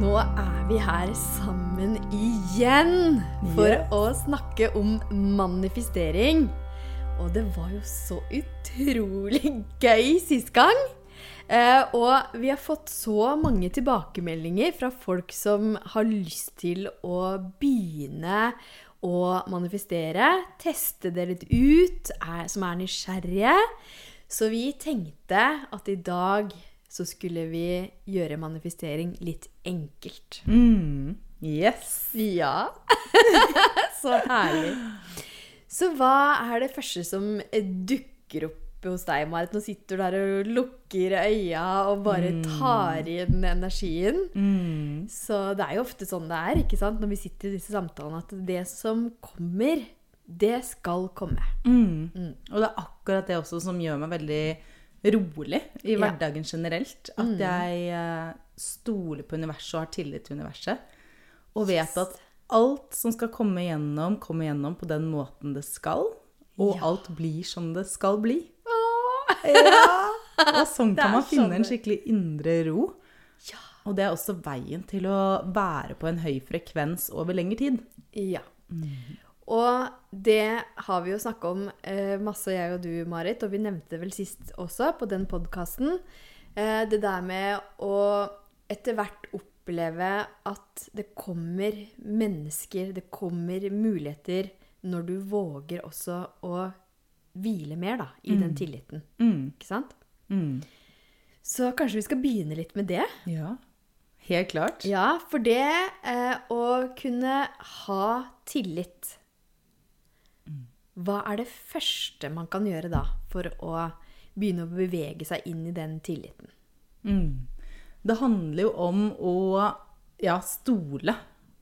Nå er vi her sammen igjen for Yes. å snakke om manifestering. Og det var jo så utrolig gøy sist gang. Eh, og vi har fått så mange tilbakemeldinger fra folk som har lyst til å begynne å manifestere. Teste det litt ut, er, som er nysgjerrige. Så vi tenkte at i dag så skulle vi gjøre manifestering litt enkelt. Mm. Yes. Ja. så herlig. Så hva er det første som dukker opp hos deg, Marit? Nå sitter du der og lukker øya og bare tar inn energien. Mm. Så det er jo ofte sånn det er, ikke sant? når vi sitter i disse samtalene, at det som kommer, det skal komme. Mm. Og det er akkurat det også som gjør meg veldig rolig i hverdagen generelt. At jeg eh, stoler på universet og har tillit til universet. Og vet at alt som skal komme gjennom, kommer gjennom på den måten det skal. Og Ja. alt blir som det skal bli. Åh. Ja. Og sånn kan man finne sånn en skikkelig indre ro. Ja. Og det er også veien til å være på en høy frekvens over lengre tid. Ja. Og det har vi jo snakka om eh, masse, jeg og du, Marit, og vi nevnte det vel sist også på den podkasten. Eh, det der med å etter hvert oppleve at det kommer mennesker, det kommer muligheter, når du våger også å hvile mer da, i den tilliten. Mm. Ikke sant? Mm. Så kanskje vi skal begynne litt med det. Ja, helt klart. Ja, for det eh, å kunne ha tillit Hva er det første man kan gjøre da for å begynne å bevege seg inn i den tilliten? Mm. Det handler jo om å ja, stole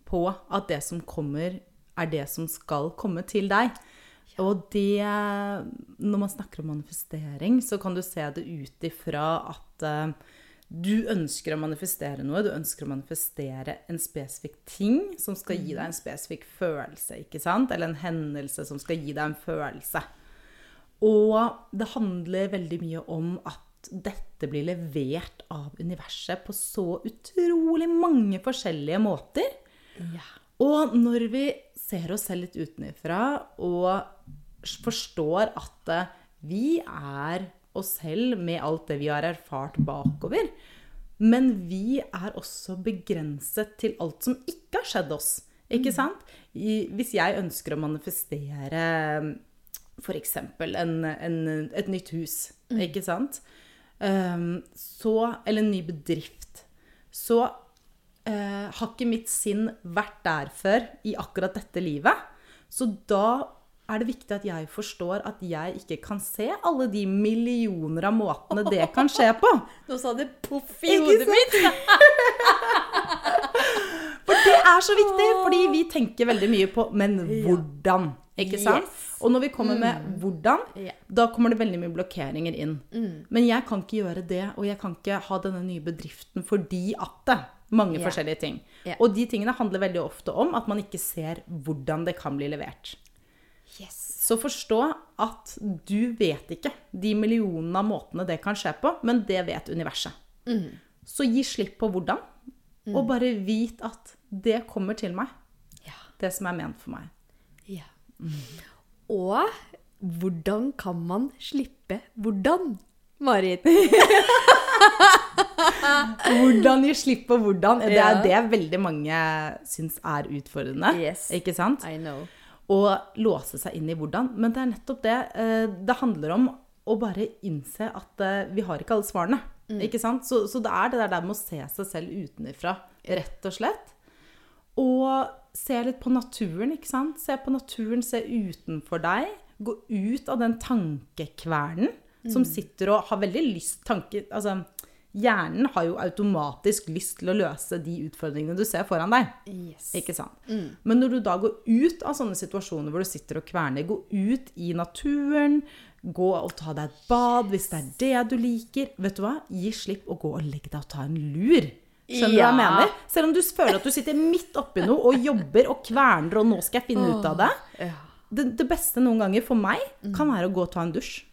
på at det som kommer, er det som skal komme til deg. Og det Når man snakker om manifestering, så kan du se det ut ifra at eh, du ønsker å manifestere noe. Du ønsker å manifestere en spesifikk ting som skal gi deg en spesifikk følelse. ikke sant? Eller en hendelse som skal gi deg en følelse. Og det handler veldig mye om at dette blir levert av universet på så utrolig mange forskjellige måter. Ja. Og når vi ser oss selv litt utenfra og forstår at vi er oss selv med alt det vi har erfart bakover, men vi er også begrenset til alt som ikke har skjedd oss. Ikke sant? I, hvis jeg ønsker å manifestere f.eks. Et nytt hus, ikke sant? Um, så, eller en ny bedrift, så uh, har ikke mitt sinn vært der før i akkurat dette livet. Så da er det viktig at jeg forstår at jeg ikke kan se alle de millioner av måtene det kan skje på. Nå sa det poff i hodet mitt! For det er så viktig, fordi vi tenker veldig mye på Men hvordan? Ikke sant? Yes. Og når vi kommer med hvordan, yeah. da kommer det veldig mye blokkeringer inn. Men jeg kan ikke gjøre det, og jeg kan ikke ha denne nye bedriften fordi at det mange yeah. forskjellige ting. Yeah. Og de tingene handler veldig ofte om at man ikke ser hvordan det kan bli levert. Yes. Så forstå at du vet ikke de millionene av måtene det kan skje på, men det vet universet. Så gi slipp på hvordan, og bare vit at det kommer til meg. Ja. Det som er ment for meg. ja. Og hvordan kan man slippe hvordan, Marit? Hvordan gi slipp på hvordan? Det er det veldig mange syns er utfordrende. Yes. Ikke sant? I know. Å låse seg inn i hvordan. Men det er nettopp det eh, det handler om. Å bare innse at eh, vi har ikke alle svarene. Ikke sant? Så, så det er det der med å se seg selv utenfra, rett og slett. Og se litt på naturen, ikke sant? Se på naturen, se utenfor deg. Gå ut av den tankekvernen som sitter og har veldig lyst tanke, altså, Hjernen har jo automatisk lyst til å løse de utfordringene du ser foran deg. Yes. Ikke sant? Men når du da går ut av sånne situasjoner hvor du sitter og kverner, gå ut i naturen, gå og ta deg et bad hvis det er det du liker. Vet du hva? Gi slipp og gå og legg deg og ta en lur. Skjønner du hva jeg mener? Selv om du føler at du sitter midt oppi noe og jobber og kverner, og nå skal jeg finne ut av det. Det, det beste noen ganger for meg kan være å gå og ta en dusj.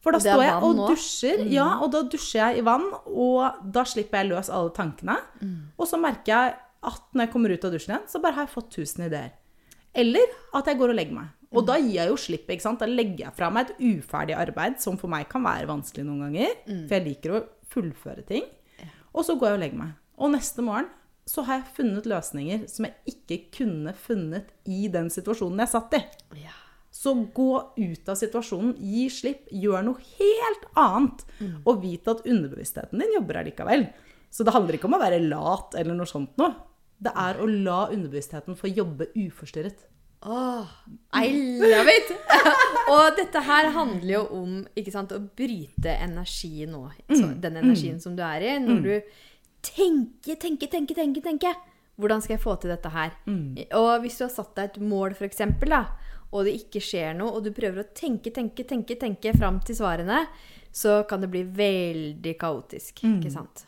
For da står jeg og dusjer, dusjer, ja, og da dusjer jeg i vann, og da slipper jeg løs alle tankene. Og så merker jeg at når jeg kommer ut av dusjen igjen, så bare har jeg fått tusen ideer. Eller at jeg går og legger meg. Og da gir jeg jo slipp, ikke sant. Da legger jeg fra meg et uferdig arbeid, som for meg kan være vanskelig noen ganger. For jeg liker å fullføre ting. Og så går jeg og legger meg. Og neste morgen så har jeg funnet løsninger som jeg ikke kunne funnet i den situasjonen jeg satt i. Ja. Så gå ut av situasjonen, gi slipp, gjør noe helt annet. Og vit at underbevisstheten din jobber allikevel. Så det handler ikke om å være lat eller noe sånt noe. Det er å la underbevisstheten få jobbe uforstyrret. Oh, I love it! og dette her handler jo om ikke sant, å bryte energi nå. Så, den energien som du er i. Når du tenker, tenker, tenker, tenker, tenker. Hvordan skal jeg få til dette her? Og hvis du har satt deg et mål, eksempel, da, og det ikke skjer noe, og du prøver å tenke, tenke, tenke, tenke fram til svarene, så kan det bli veldig kaotisk. Ikke sant?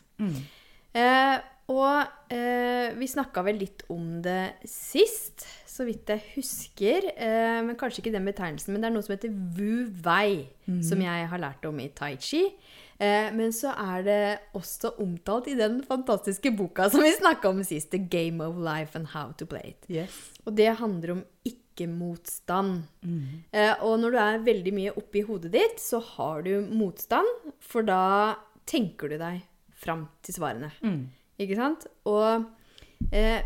Eh, og eh, vi snakka vel litt om det sist, så vidt jeg husker. Eh, men kanskje ikke den betegnelsen, men det er noe som heter wu wei, som jeg har lært om i tai chi. Eh, men så er det også omtalt i den fantastiske boka som vi snakka om sist, The Game of Life and How to Play It. Yes. Og det handler om ikke-motstand. Eh, og når du er veldig mye oppi hodet ditt, så har du motstand, for da tenker du deg fram til svarene. Ikke sant? Og eh,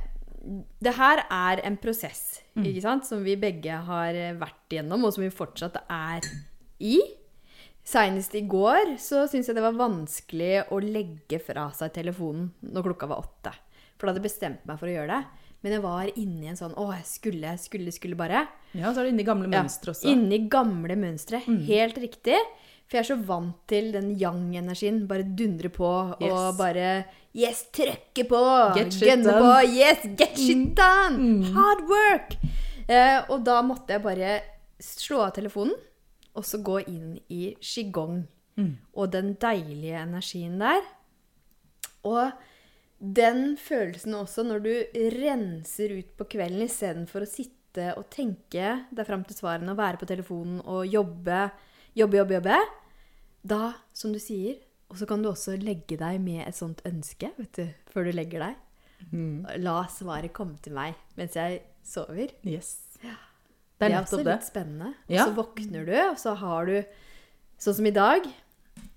det her er en prosess, ikke sant, som vi begge har eh, vært igjennom, og som vi fortsatt er i. Seinest i går så syntes jeg det var vanskelig å legge fra seg telefonen når klokka var åtte. For da hadde jeg bestemt meg for å gjøre det. Men jeg var inne i en sånn Å, jeg skulle, skulle, skulle bare. Ja, så er du inni gamle Ja, mønstre også. Inni gamle mønstre. Helt riktig. For jeg er så vant til den yang-energien. Bare dundre på Yes. og bare Yes, trykke på! Get shit done. på! Yes, get shit done! Hard work! Eh, og da måtte jeg bare slå av telefonen, og så gå inn i qigong. Og den deilige energien der. Og den følelsen også når du renser ut på kvelden istedenfor å sitte og tenke deg fram til svarene og være på telefonen og jobbe, jobbe, jobbe, jobbe. Da, som du sier, og så kan du også legge deg med et sånt ønske vet du, før du legger deg. La svaret komme til meg mens jeg sover. Yes. Det Det er, er også litt spennende. Og Ja. så våkner du, og så har du Sånn som i dag.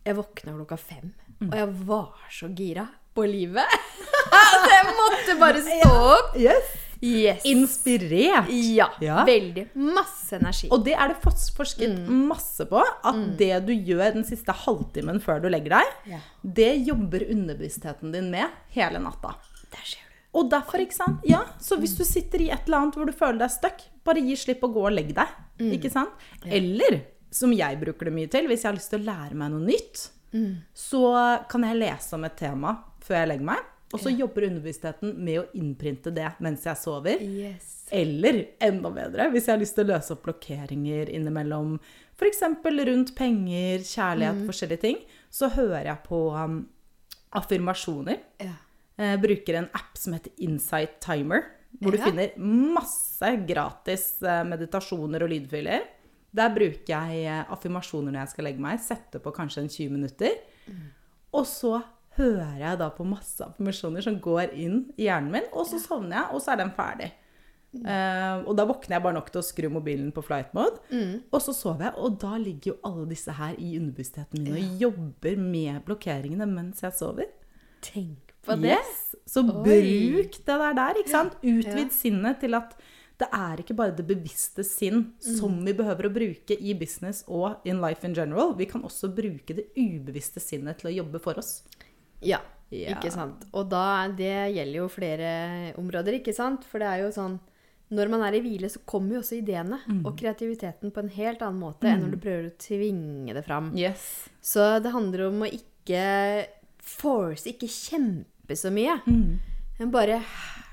Jeg våkna klokka fem, Mm. og jeg var så gira på livet. så jeg måtte bare stå opp. Yes. Yes. Inspirert. Ja, Ja. Veldig. Masse energi. Og det er det forsket Mm. masse på. At det du gjør den siste halvtimen før du legger deg, Ja. det jobber underbevisstheten din med hele natta. Der ser du. Og derfor, ikke sant? Ja, så hvis du sitter i et eller annet hvor du føler deg stuck, bare gi slipp og gå og legg deg. Ikke sant? Eller, som jeg bruker det mye til, hvis jeg har lyst til å lære meg noe nytt, så kan jeg lese om et tema før jeg legger meg, og så jobber underbevisstheten med å innprinte det mens jeg sover. Yes. Eller enda bedre, hvis jeg har lyst til å løse opp blokkeringer innimellom, f.eks. rundt penger, kjærlighet, forskjellige ting, så hører jeg på um, affirmasjoner. Ja. Eh, bruker en app som heter Insight Timer, hvor Ja. du finner masse gratis eh, meditasjoner og lydfiler. Der bruker jeg eh, affirmasjoner når jeg skal legge meg, setter på kanskje en 20 minutter. Og så hører jeg da på masse affirmasjoner som går inn i hjernen min, og så sovner jeg, og så er den ferdig. Eh, og da våkner jeg bare nok til å skru mobilen på flight mode, og så sover jeg. Og da ligger jo alle disse her i underbevisstheten min og jobber med blokkeringene mens jeg sover. Tenk på det. Yes. Så Oi. bruk det der der, ikke sant? Utvid Ja. sinnet til at det er ikke bare det bevisste sinn som Mm. vi behøver å bruke i business og in life in general. Vi kan også bruke det ubevisste sinnet til å jobbe for oss. Ja, Ja. ikke sant. Og da, det gjelder jo flere områder, ikke sant? For det er jo sånn Når man er i hvile, så kommer jo også ideene og kreativiteten på en helt annen måte enn når du prøver å tvinge det fram. Yes. Så det handler om å ikke force, ikke kjempe så mye. Men bare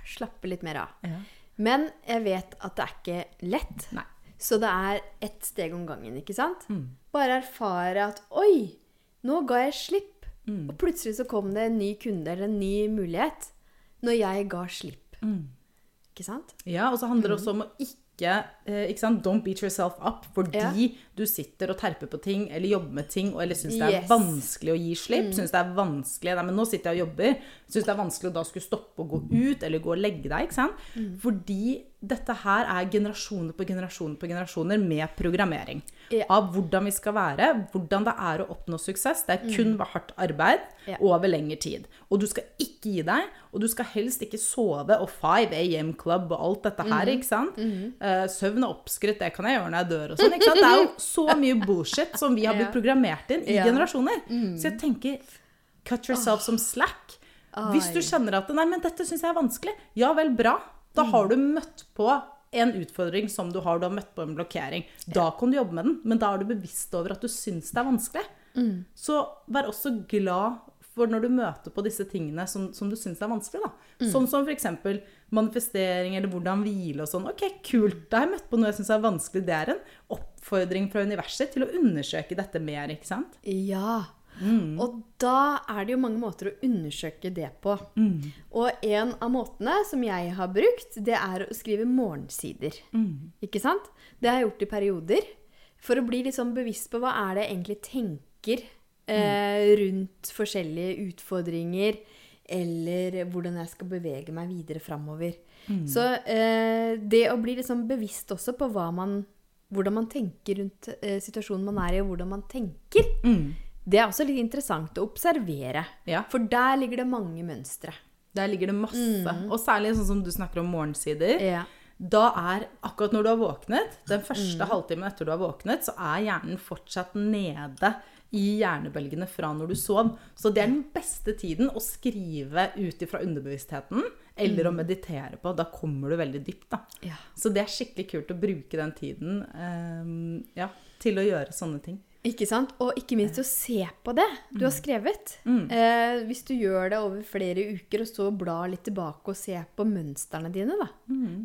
slappe litt mer av. Ja. Men jeg vet at det er ikke lett. Nei. Så det er ett steg om gangen, ikke sant? Bare erfare at oi, nå ga jeg slipp. Og plutselig så kom det en ny kunde eller en ny mulighet når jeg ga slipp. Ikke sant? Ja, og så handler det også om å eh, ikke sant? Don't beat yourself up fordi Ja. du sitter og terper på ting eller jobber med ting og eller syns det er Yes. vanskelig å gi slipp. Syns det er vanskelig Nei, men nå sitter jeg og jobber. Syns det er vanskelig å da skulle stoppe og gå ut eller gå og legge deg. ikke sant? Fordi dette her er generasjoner på generasjoner på generasjoner med programmering. Ja. Av hvordan vi skal være, hvordan det er å oppnå suksess. Det er kun ved hardt arbeid Ja. over lengre tid. Og du skal ikke gi deg, og du skal helst ikke sove og 5 AM Club og alt dette her, ikke sant? Eh, søvn er oppskrytt, det kan jeg gjøre når jeg dør og sånn, ikke sant? Det er jo så mye bullshit som vi har blitt programmert inn i Ja. generasjoner. Så jeg tenker, cut yourself som slack. Hvis du kjenner at, nei, men dette synes jeg er vanskelig, ja vel, bra. Da har du møtt på en utfordring som du har, du har møtt på en blokkering. Da kan du jobbe med den, men da er du bevisst over at du syns det er vanskelig. Så vær også glad for når du møter på disse tingene som, som du syns er vanskelig. Da. Sånn som f.eks. manifestering eller hvordan hvile og sånn. Ok, kult. Da har jeg møtt på noe jeg syns er vanskelig. Det er en oppfordring fra universet til å undersøke dette mer, ikke sant? Ja. Mm. Og da er det jo mange måter å undersøke det på. Mm. Og en av måtene som jeg har brukt, det er å skrive morgensider. Mm. Ikke sant? Det har jeg gjort i perioder. For å bli litt sånn bevisst på hva er det jeg egentlig tenker eh, rundt forskjellige utfordringer, eller hvordan jeg skal bevege meg videre framover. Så eh, det å bli litt sånn bevisst også på hva man, hvordan man tenker rundt eh, situasjonen man er i, og hvordan man tenker, Mm. Det er også litt interessant å observere. Ja. For der ligger det mange mønstre. Der ligger det masse. Og særlig sånn som du snakker om morgensider. Ja. Da er akkurat når du har våknet, den første halvtimen etter du har våknet, så er hjernen fortsatt nede i hjernebølgene fra når du sov. Så det er den beste tiden å skrive ut ifra underbevisstheten eller å meditere på. Da kommer du veldig dypt, da. Ja. Så det er skikkelig kult å bruke den tiden um, ja, til å gjøre sånne ting. Ikke sant? Og ikke minst å se på det du har skrevet. Eh, hvis du gjør det over flere uker, og så blar litt tilbake og ser på mønstrene dine, da.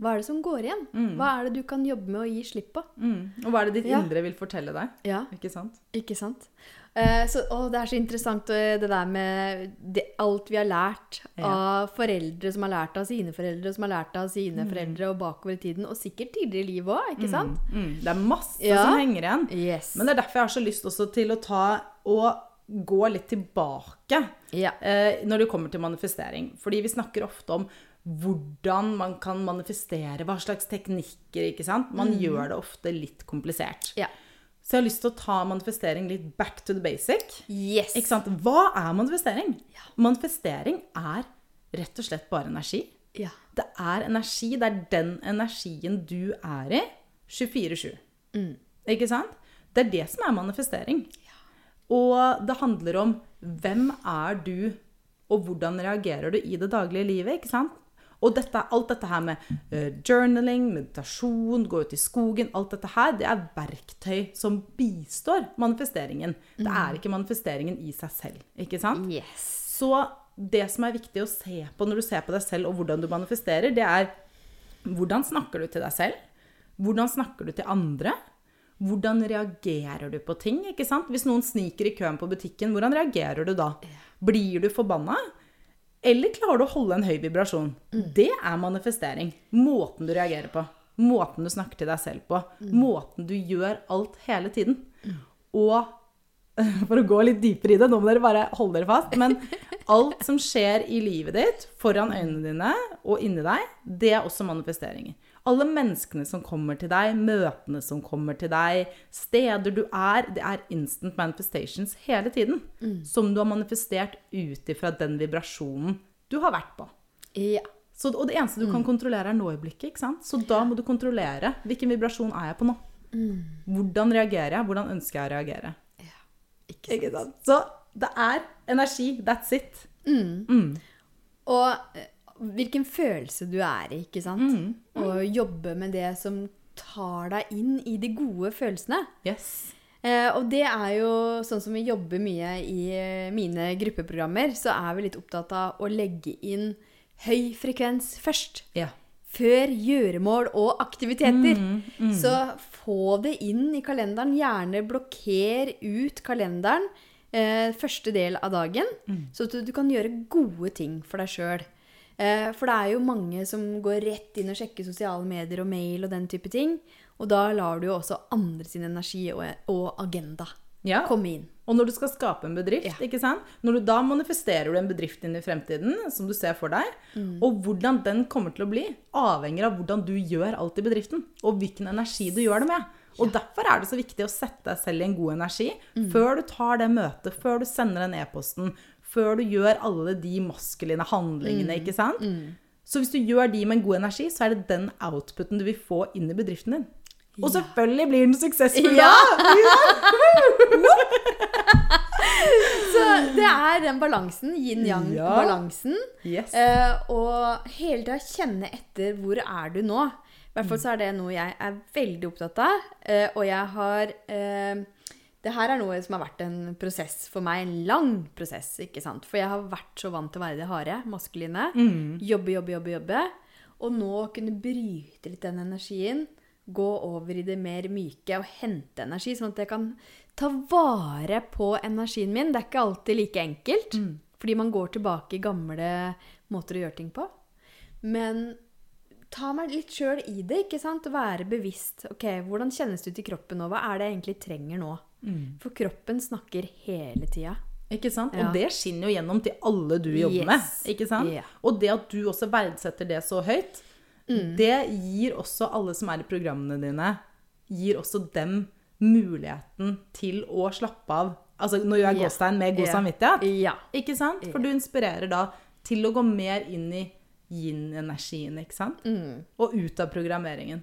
Hva er det som går igjen? Hva er det du kan jobbe med å gi slipp på? Mm. Og hva er det ditt Ja. indre vil fortelle deg? Ja, Ikke sant? ikke sant? Eh, så, å, det er så interessant eh, det der med det, alt vi har lært av foreldre som har lært av sine foreldre, som har lært av sine foreldre, og bakover i tiden, og sikkert tidligere i livet òg, ikke sant? Mm. Det er masse Ja. som henger igjen. Yes. Men det er derfor jeg har så lyst også til å ta og gå litt tilbake Ja. eh, når det kommer til manifestering. Fordi vi snakker ofte om hvordan man kan manifestere, hva slags teknikker, ikke sant? Man gjør det ofte litt komplisert. ja. Så jeg har lyst til å ta manifestering litt back to the basic. Yes. Ikke sant? Hva er manifestering? Manifestering er rett og slett bare energi. Ja. Det er energi. Det er den energien du er i 24-7. Ikke sant? Det er det som er manifestering. Og det handler om hvem er du, og hvordan reagerer du i det daglige livet. ikke sant? Og dette, alt dette her med uh, journaling, meditasjon, gå ut i skogen, alt dette her, det er verktøy som bistår manifesteringen. Det er ikke manifesteringen i seg selv. ikke sant? Yes. Så det som er viktig å se på når du ser på deg selv og hvordan du manifesterer, det er hvordan snakker du til deg selv? Hvordan snakker du til andre? Hvordan reagerer du på ting? ikke sant? Hvis noen sniker i køen på butikken, hvordan reagerer du da? Blir du forbanna? Eller klarer du å holde en høy vibrasjon? Det er manifestering. Måten du reagerer på. Måten du snakker til deg selv på. Måten du gjør alt hele tiden. Og for å gå litt dypere i det, nå må dere bare holde dere fast, men alt som skjer i livet ditt, foran øynene dine og inni deg, det er også manifesteringer. Alle menneskene som kommer til deg, møtene som kommer til deg, steder du er, det er instant manifestations hele tiden. Som du har manifestert ut ifra den vibrasjonen du har vært på. Ja. Så, og det eneste du kan kontrollere, er nå-øyeblikket. ikke sant? Så da må du kontrollere hvilken vibrasjon er jeg på nå. Hvordan reagerer jeg? Hvordan ønsker jeg å reagere? Ikke Ikke sant? Så det er energi. That's it. Og eh, hvilken følelse du er i, ikke sant? Mm. Og jobbe med det som tar deg inn i de gode følelsene. Yes. Eh, og det er jo sånn som vi jobber mye i eh, mine gruppeprogrammer, så er vi litt opptatt av å legge inn høy frekvens først. Ja. Før gjøremål og aktiviteter. Mm, Så få det inn i kalenderen. Gjerne blokker ut kalenderen eh, første del av dagen, Mm. så at du, du kan gjøre gode ting for deg sjøl. Eh, for det er jo mange som går rett inn og sjekker sosiale medier og mail og den type ting. Og da lar du jo også andre sin energi og, og agenda Ja. komme inn. Og når du skal skape en bedrift, Ja. ikke sant? Når du, da manifesterer du en bedrift inn i fremtiden som du ser for deg. Og hvordan den kommer til å bli, avhenger av hvordan du gjør alt i bedriften. Og hvilken energi du gjør det med. Og derfor er det så viktig å sette deg selv i en god energi før du tar det møtet, før du sender den e-posten, før du gjør alle de maskuline handlingene, ikke sant? Så hvis du gjør de med en god energi, så er det den outputen du vil få inn i bedriften din. Og selvfølgelig blir den suksessfull Ja. da! Så det er den balansen, yin-yang-balansen. Yes. Eh, og hele tida kjenne etter hvor er du nå. I hvert fall så er det noe jeg er veldig opptatt av. Eh, og jeg har eh, Det her er noe som har vært en prosess for meg. En lang prosess. ikke sant? For jeg har vært så vant til å være det harde, maskuline. Jobbe, jobbe, jobbe. jobbe. Og nå kunne bryte litt den energien. Gå over i det mer myke og hente energi, sånn at jeg kan ta vare på energien min. Det er ikke alltid like enkelt, fordi man går tilbake i gamle måter å gjøre ting på. Men ta meg litt sjøl i det, ikke sant? Være bevisst. Ok, hvordan kjennes det ut i kroppen nå? Hva er det jeg egentlig trenger nå? For kroppen snakker hele tida. Ikke sant? Ja. Og det skinner jo gjennom til alle du jobber Yes. med. Ikke sant? Yeah. Og det at du også verdsetter det så høyt, Mm. det gir også alle som er i programmene dine, gir også dem muligheten til å slappe av. Altså, nå gjør jeg Ja. gåstein med god yeah. samvittighet. Ja. Ikke sant? For du inspirerer da til å gå mer inn i yin-energien, ikke sant? Mm. Og ut av programmeringen.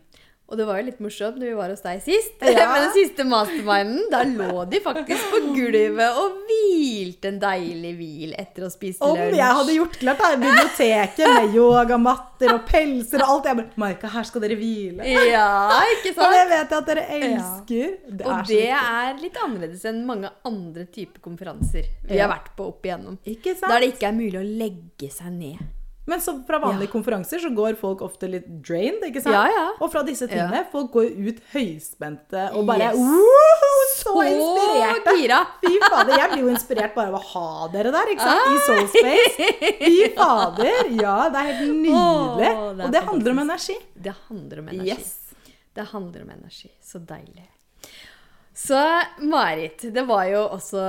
Og det var jo litt morsomt når vi var hos deg sist. Ja. Med den siste masterminden. Da lå de faktisk på gulvet og hvilte en deilig hvil etter å spise Om lunsj. jeg hadde gjort klart det biblioteket med yogamatter og pelser og alt. Jeg bare Marka, her skal dere hvile. Ja, ikke sant? Og det vet jeg at dere elsker. Det er Og det er litt annerledes enn mange andre typer konferanser vi Ja. har vært på opp igjennom. Ikke sant? Der det ikke er mulig å legge seg ned. Men så fra vanlige Ja. konferanser så går folk ofte litt drained, ikke sant? Ja, ja. Og fra disse tingene, folk går ut høyspente og bare Yes. «Woho, Så Så inspirerte! gira! Fy fader, jeg blir jo inspirert bare av å ha dere der, ikke sant? I Soul Space. Fy fader! Ja, det er helt nydelig. Oh, det er og det handler om energi. Det handler om energi. Yes. Det handler om energi. Så deilig. Så Marit, det var jo også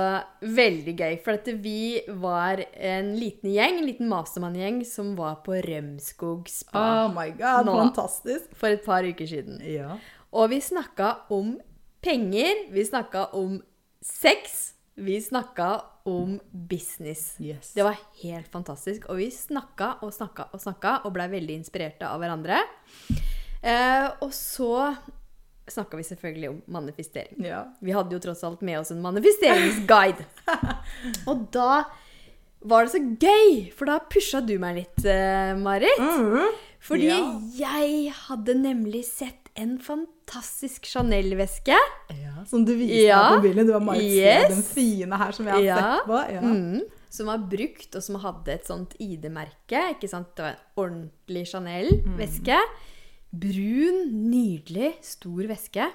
veldig gøy. For at vi var en liten gjeng, en liten mastermann-gjeng, som var på Rømskog spa Oh my god, Nå. fantastisk. for et par uker siden. Ja. Og vi snakka om penger, vi snakka om sex, vi snakka om business. Yes. Det var helt fantastisk. Og vi snakka og snakka og snakka og blei veldig inspirerte av hverandre. Eh, og så snakka vi selvfølgelig om manifestering. Ja. Vi hadde jo tross alt med oss en manifesteringsguide. og da var det så gøy, for da pusha du meg litt, eh, Marit. Fordi Ja. jeg hadde nemlig sett en fantastisk Chanel-veske. ja. Som du viste Ja. meg på mobilen. Du var Marit Yes. den fine her som jeg har Ja. sett på. Ja. Mm, som var brukt, og som hadde et sånt ID-merke. Ikke sant? Det var en ordentlig Chanel-veske. Brun, nydelig, stor veske.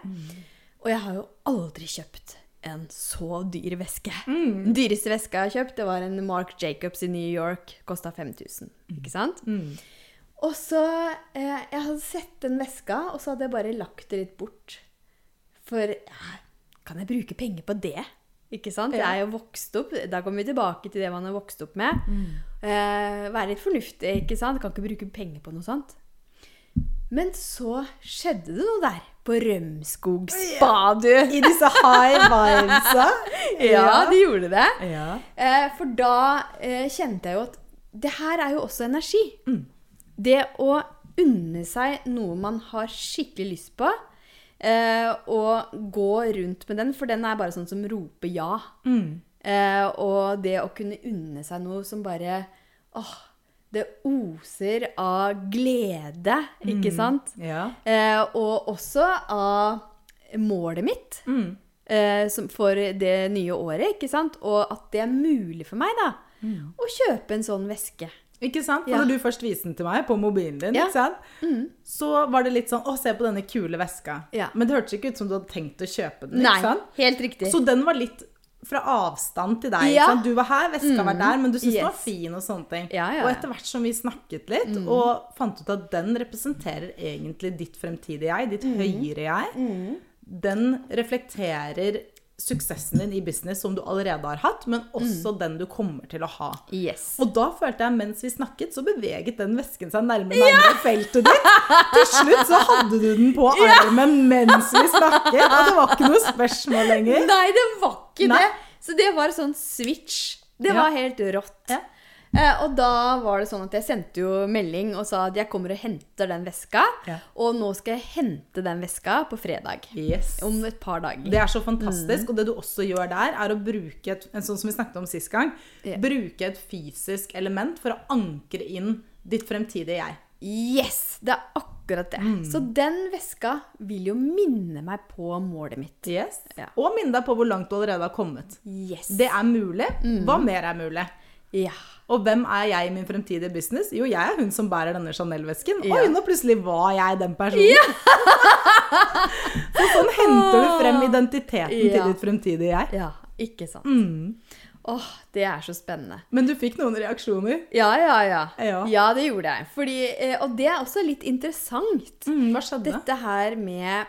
Og jeg har jo aldri kjøpt en så dyr veske. Den dyreste veska jeg har kjøpt, det var en Mark Jacobs i New York. Kosta 5000. Ikke sant? Og så eh, Jeg hadde sett den veska, og så hadde jeg bare lagt det litt bort. For ja, kan jeg bruke penger på det? Ikke sant? Jeg er jo vokst opp Da kommer vi tilbake til det man er vokst opp med. Eh, være litt fornuftig, ikke sant? Kan ikke bruke penger på noe sånt. Men så skjedde det noe der. På Rømskog spa, du. I disse high vibesa. Ja, de gjorde det. Ja. Eh, for da eh, kjente jeg jo at det her er jo også energi. Det å unne seg noe man har skikkelig lyst på, eh, og gå rundt med den, for den er bare sånn som roper ja. Eh, og det å kunne unne seg noe som bare åh, det oser av glede, ikke sant? Ja. Eh, og også av målet mitt eh, som for det nye året, ikke sant? Og at det er mulig for meg, da, å kjøpe en sånn veske. Ikke sant? For Ja. Når du først viste den til meg på mobilen din, Ja. ikke sant? så var det litt sånn Å, se på denne kule veska. Ja. Men det hørtes ikke ut som du hadde tenkt å kjøpe den. Nei, ikke sant? helt riktig. Så den var litt fra avstand til deg. Ja. Du var her, veska var der, men du syntes den var fin og sånne ting. Ja, ja, Og etter hvert som vi snakket litt, og fant ut at den representerer egentlig ditt fremtidige jeg, ditt høyere jeg, den reflekterer suksessen din i business som du allerede har hatt, men også den du kommer til å ha. Yes. Og da følte jeg mens vi snakket, så beveget den vesken seg nærmere nærmere feltet ditt. Til slutt så hadde du den på armen mens vi snakket, og det var ikke noe spørsmål lenger. Nei, det var ikke Nei. det. Så det var sånn switch. Det Ja. var helt rått. Ja. Eh, og da var det sånn at jeg sendte jo melding og sa at jeg kommer og henter den veska. Ja. Og nå skal jeg hente den veska på fredag. Yes. Om et par dager. Det er så fantastisk. Og det du også gjør der, er å bruke et, sånn som vi snakket om sist gang, yeah. bruke et fysisk element for å ankre inn ditt fremtidige jeg. Yes! Det er akkurat det. Mm. Så den veska vil jo minne meg på målet mitt. Yes. Ja. Og minne deg på hvor langt du allerede har kommet. Yes. Det er mulig. Hva mer er mulig? Ja. Og hvem er jeg i min fremtidige business? Jo, jeg er hun som bærer denne Chanel-vesken. Ja. Oi, nå plutselig var jeg den personen. så sånn henter du frem identiteten Ja. til ditt fremtidige jeg. ja. Ikke sant. Mm. Åh, det er så spennende. Men du fikk noen reaksjoner. Ja, ja, ja. Ja. Ja, det gjorde jeg. Fordi, eh, og det er også litt interessant. Mm, hva skjedde? Dette her med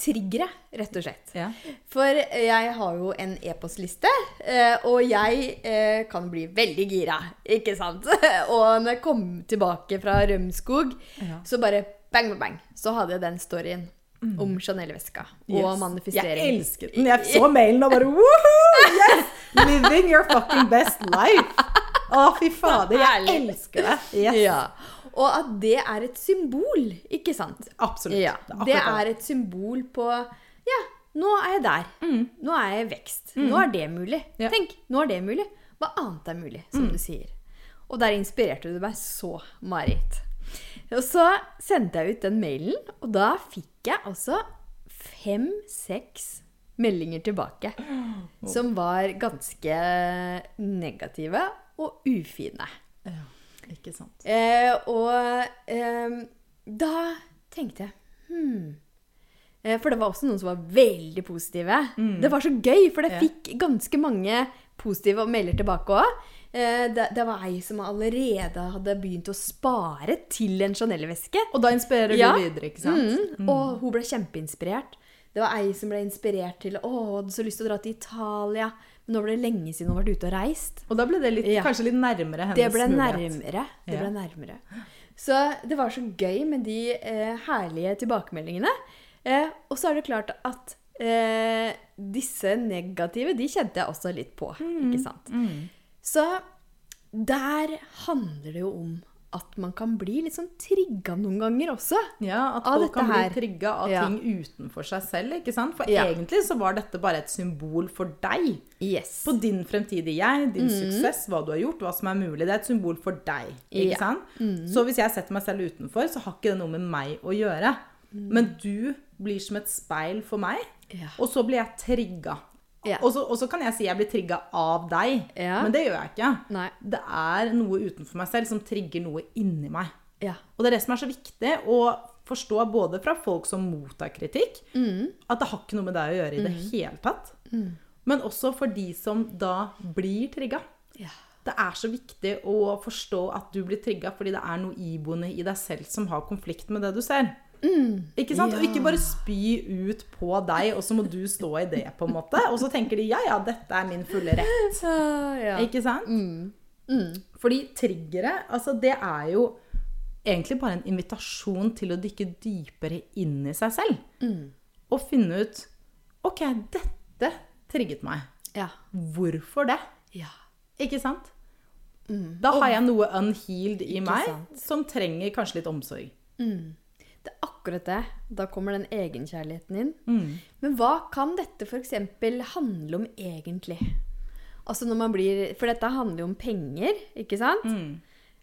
triggere, rett og slett. Ja. For jeg har jo en e-postliste, eh, og jeg eh, kan bli veldig gira, ikke sant? Og når jeg kom tilbake fra Rømskog, Ja. så bare bang, bang, så hadde jeg den storyen om Chanel-veska og Mm. Yes. manifestering. Jeg elsket den. Jeg så mailen og bare Woohoo! Yes! Living your fucking best life. Å, fy fader. Jeg elsker det. Yes. Ja. Og at det er et symbol, ikke sant? Absolutt. Ja, Det er det er et symbol på Ja, nå er jeg der. Nå er jeg i vekst. Nå er det mulig. Mm. Ja. Mm. Tenk, nå er det mulig. Hva annet er mulig, som du sier. Og der inspirerte du meg så, Marit. Og så sendte jeg ut den mailen, og da fikk jeg altså fem-seks meldinger tilbake. Som var ganske negative og ufine. Ja, ikke sant. Eh, og eh, da tenkte jeg hmm. Eh, For det var også noen som var veldig positive. Det var så gøy, for jeg Ja. fikk ganske mange positive melder tilbake òg. Eh, det, det var ei som allerede hadde begynt å spare til en Chanel-veske. Og da inspirerer Ja. du videre, ikke sant? Mm. Og hun ble kjempeinspirert. Det var ei som ble inspirert til å, hadde så lyst til å dra til Italia. Men nå ble det lenge siden hun vært ute og reist. Og da ble det litt, Ja. kanskje litt nærmere hennes Det ble mulighet. nærmere. Det Ja. ble nærmere. Så det var så gøy med de eh, herlige tilbakemeldingene. Eh, og så er det klart at eh, disse negative, de kjente jeg også litt på. Mm. Ikke sant? Så der handler det jo om at man kan bli litt sånn trigga noen ganger også. Ja, at folk kan bli trigga av Ja. ting utenfor seg selv, ikke sant? For Ja. egentlig så var dette bare et symbol for deg. Yes. På din fremtidige jeg, din Mm. suksess, hva du har gjort, hva som er mulig. Det er et symbol for deg. Ikke Ja. sant? Så hvis jeg setter meg selv utenfor, så har ikke det noe med meg å gjøre. Men du blir som et speil for meg, Ja. og så blir jeg trigga. Ja. Og, så, kan jeg si jeg blir trigga av deg, yeah. men det gjør jeg ikke. Nei. Det er noe utenfor meg selv som trigger noe inni meg. Yeah. Og det er det som er så viktig å forstå både fra folk som mottar kritikk, Mm. at det har ikke noe med deg å gjøre i det hele tatt. Men også for de som da blir trigga. Ja. Det er så viktig å forstå at du blir trigga fordi det er noe iboende i deg selv som har konflikt med det du ser. Ikke sant? Og ikke bare spy ut på deg, og så må du stå i det, på en måte. Og så tenker de ja, ja, dette er min fulle rett. Ja. Ikke sant? Fordi triggere, altså det er jo egentlig bare en invitasjon til å dykke dypere inn i seg selv. Og finne ut OK, dette trigget meg. Ja. Hvorfor det? ja. Ikke sant? Da har jeg noe unhealed i meg sant. som trenger kanskje litt omsorg. Mm. Akkurat det. Da kommer den egenkjærligheten inn. Mm. Men hva kan dette f.eks. handle om egentlig? Altså når man blir For dette handler jo om penger, ikke sant? Mm.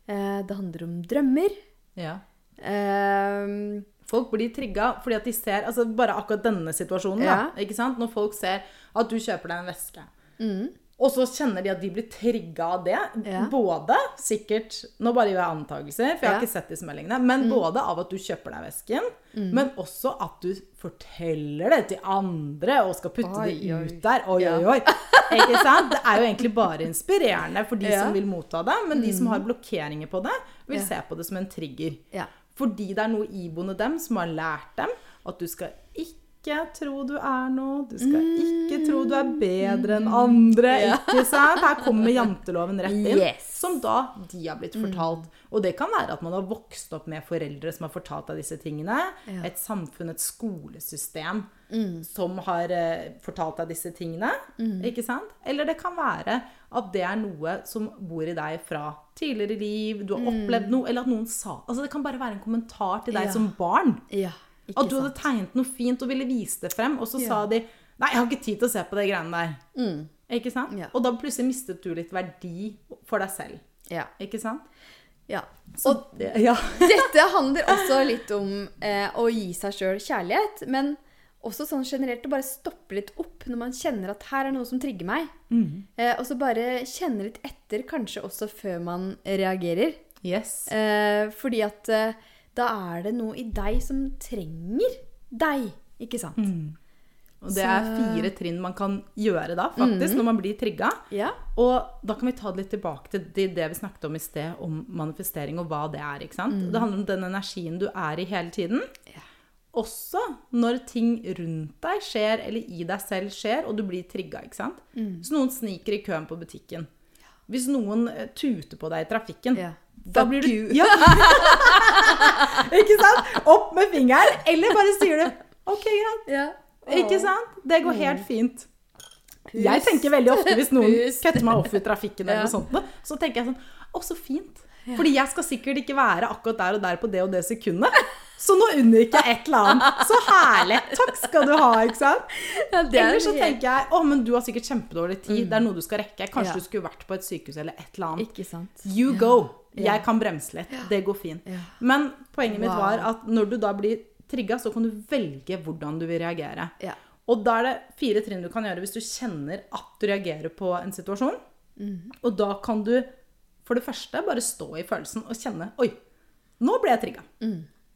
Eh, det handler om drømmer. Ja. Eh, Folk blir trigga fordi at de ser altså Bare akkurat denne situasjonen. Ja. Da, ikke sant? Når folk ser at du kjøper deg en veske. mm, Og så kjenner de at de blir trigga av det. Ja. Både sikkert Nå bare gjør jeg antakelser, for jeg har Ja. Mm. ikke sett disse meldingene. Men både av at du kjøper deg vesken, men også at du forteller det til andre og skal putte Oi, det oi. ut der. Oi, Ja. oi, oi. Ikke sant? Det er jo egentlig bare inspirerende for de. Mm. som vil motta det. Men de som har blokkeringer på det, vil se på det som en trigger. Fordi det er noe iboende dem som har lært dem at du skal ikke tro du er noe, du skal ikke tro du er bedre enn andre, ikke sant? Her kommer janteloven rett inn, Yes. som da de har blitt fortalt. Og det kan være at man har vokst opp med foreldre som har fortalt deg disse tingene, et samfunn, et skolesystem som har eh, fortalt deg disse tingene, ikke sant? Eller det kan være at det er noe som bor i deg fra tidligere liv, du har opplevd noe, eller at noen sa Altså det kan bare være en kommentar til deg Ja. som barn. Ja. Ikke At du hadde tegnet noe fint og ville vise det frem, og så Ja. sa de Nei, jeg har ikke tid til å se på de greiene der. Mm. Ikke sant? Ja. Og da plutselig mistet du litt verdi for deg selv. Ja. Ikke sant? ja. Så Og det, ja. dette handler også litt om eh, å gi seg sjøl kjærlighet, men også sånn generelt å bare stoppe litt opp når man kjenner at her er noe som trigger meg. Eh, og så bare kjenne litt etter, kanskje også før man reagerer. Yes. Eh, fordi at eh, da er det noe i deg som trenger deg, ikke sant? Og det er fire trinn man kan gjøre da, faktisk, når man blir trigga. Ja. Og da kan vi ta det litt tilbake til det vi snakket om i sted, om manifestering og hva det er. ikke sant? Det handler om den energien du er i hele tiden. Ja. Også når ting rundt deg skjer, eller i deg selv skjer, og du blir trigga. ikke sant? Hvis noen sniker i køen på butikken. Hvis noen eh, tuter på deg i trafikken, Ja. Da blir du. Ja. ikke sant? Opp med fingeren, eller bare sier du OK, greit. ja. Ikke sant? Det går helt fint. Jeg tenker veldig ofte hvis noen Pust. kutter meg off i trafikken, eller noe sånt, så tenker jeg sånn Å, så fint. Fordi jeg skal sikkert ikke være akkurat der og der på det og det sekundet. Så nå unngikk jeg et eller annet. Så herlig. Takk skal du ha, ikke sant? Ja, er Eller så tenker jeg å, men du har sikkert kjempedårlig tid. Det er noe du skal rekke. Kanskje Ja. du skulle vært på et sykehus eller et eller annet. Ikke sant? You go. Ja. Jeg kan bremse litt. Det går fint. Men poenget mitt Wow. var at når du da blir trigga, så kan du velge hvordan du vil reagere. Og da er det fire trinn du kan gjøre hvis du kjenner at du reagerer på en situasjon. Mm. Og da kan du for det første bare stå i følelsen og kjenne Oi, nå ble jeg trigga.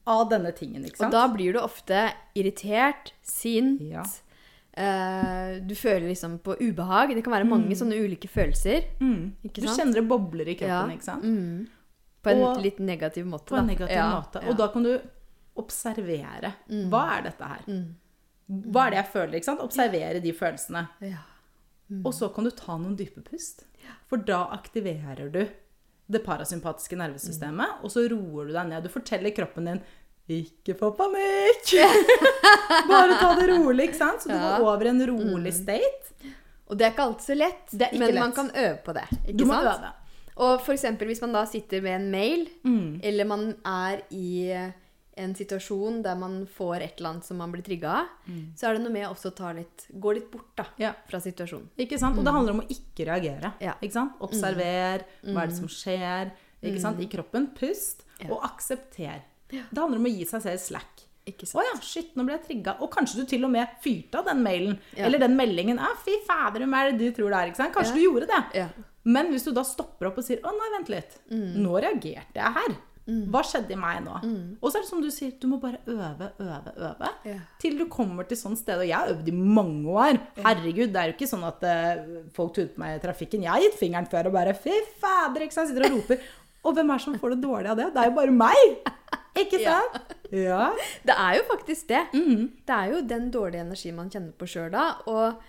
Av denne tingen, ikke sant? Og da blir du ofte irritert, sint. Ja. Uh, du føler liksom på ubehag. Det kan være mange sånne ulike følelser. mm. Ikke Du kjenner det bobler i kroppen, Ja. ikke sant? Mm. På en Og- litt negativ måte. På en da. negativ Ja, måte. Og da kan du observere. Hva er dette her? Mm. Hva er det jeg føler? ikke sant? Observere de følelsene. ja. Og så kan du ta noen dype pust. For da aktiverer du det parasympatiske nervesystemet, og så roer du deg ned. Du forteller kroppen din ikke få panikk! Bare ta det rolig, ikke sant? Så du Ja. går over i en rolig state. Og det er ikke alltid så lett, men man kan øve på det. Ikke Du må sant? øve. Og eksempel hvis man da sitter med en mail, Mm. eller man er i en situasjon der man får et eller annet som man blir trigga av, så er det noe med å også ta litt, gå litt bort da, Mm. Ja. fra situasjonen. Ikke sant? Og det handler om å ikke reagere. Ja. Ikke sant? Observer hva er det som skjer ikke sant? i kroppen. Pust. Ja. Og aksepter. Det handler om å gi seg selv slack. Ikke Å ja, shit, nå ble jeg trigga. Og kanskje du til og med fyrte av den mailen. Eller den meldingen. Ja, fy fader, hvem er det du tror det er? Ikke sant? Kanskje du gjorde det. Ja. Men hvis du da stopper opp og sier 'Å, nei, vent litt. Mm. Nå reagerte jeg her'. Hva skjedde i meg nå? Og så er det som du sier, du må bare øve, øve, øve. Yeah. Til du kommer til sånn sted. Og jeg har øvd i mange år. Herregud, det er jo ikke sånn at uh, folk tuter på meg i trafikken. Jeg har gitt fingeren før og bare 'fy fader', ikke sant. Sitter og roper. Og hvem er det som får det dårlig av det? Det er jo bare meg! Ikke sant? Ja. Det er jo faktisk det. Mm. Det er jo den dårlige energien man kjenner på sjøl da. Og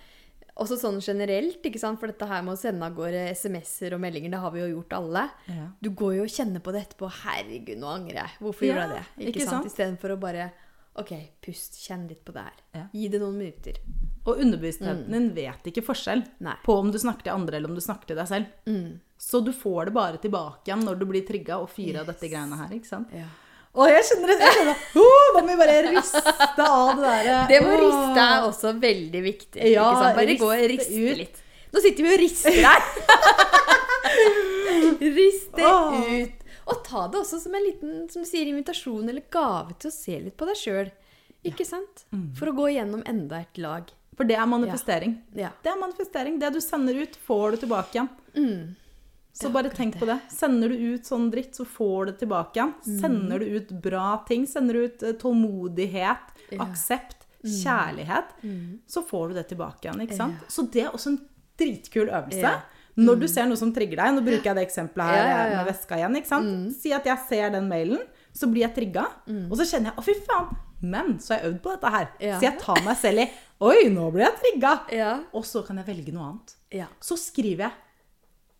også sånn generelt, ikke sant? for dette her med å sende av gårde SMS-er og meldinger, det har vi jo gjort alle. Ja. Du går jo og kjenner på det etterpå. 'Herregud, nå angrer jeg. Hvorfor Ja, gjorde jeg det?' Ikke, ikke sant? sant? Istedenfor å bare OK, pust, kjenn litt på det her. Ja. Gi det noen minutter. Og underbevisstheten din vet ikke forskjell Mm. Nei. på om du snakker til andre eller om du snakker til deg selv. Mm. Så du får det bare tilbake igjen når du blir trigga og fyrer av dette greiene her. ikke sant? Ja. Og jeg kjenner det! Jeg oh, da må vi bare riste av det derre Det med å riste er også veldig viktig. Ja, ikke sant? Bare riste gå og riste ut. litt. Nå sitter vi og rister her. riste oh. ut. Og ta det også som en liten som sier, invitasjon eller gave til å se litt på deg sjøl. Ikke sant? Mm. For å gå igjennom enda et lag For det er manifestering. Ja. Det er manifestering. Det du sender ut, får du tilbake igjen. Så bare tenk på det. Sender du ut sånn dritt, så får du det tilbake igjen. Sender du ut bra ting, sender du ut tålmodighet, tålmodighet, aksept, kjærlighet, så får du det tilbake igjen. ikke sant? Så det er også en dritkul øvelse. Ja. Når du ser noe som trigger deg, nå bruker jeg det eksempelet her Ja, ja, ja. med veska igjen. ikke sant? Si at jeg ser den mailen, så blir jeg trigga, og så kjenner jeg å, fy faen. Men så har jeg øvd på dette her. Ja. Så jeg tar meg selv i Oi, nå blir jeg trigga. Ja. Og så kan jeg velge noe annet. Ja. Så skriver jeg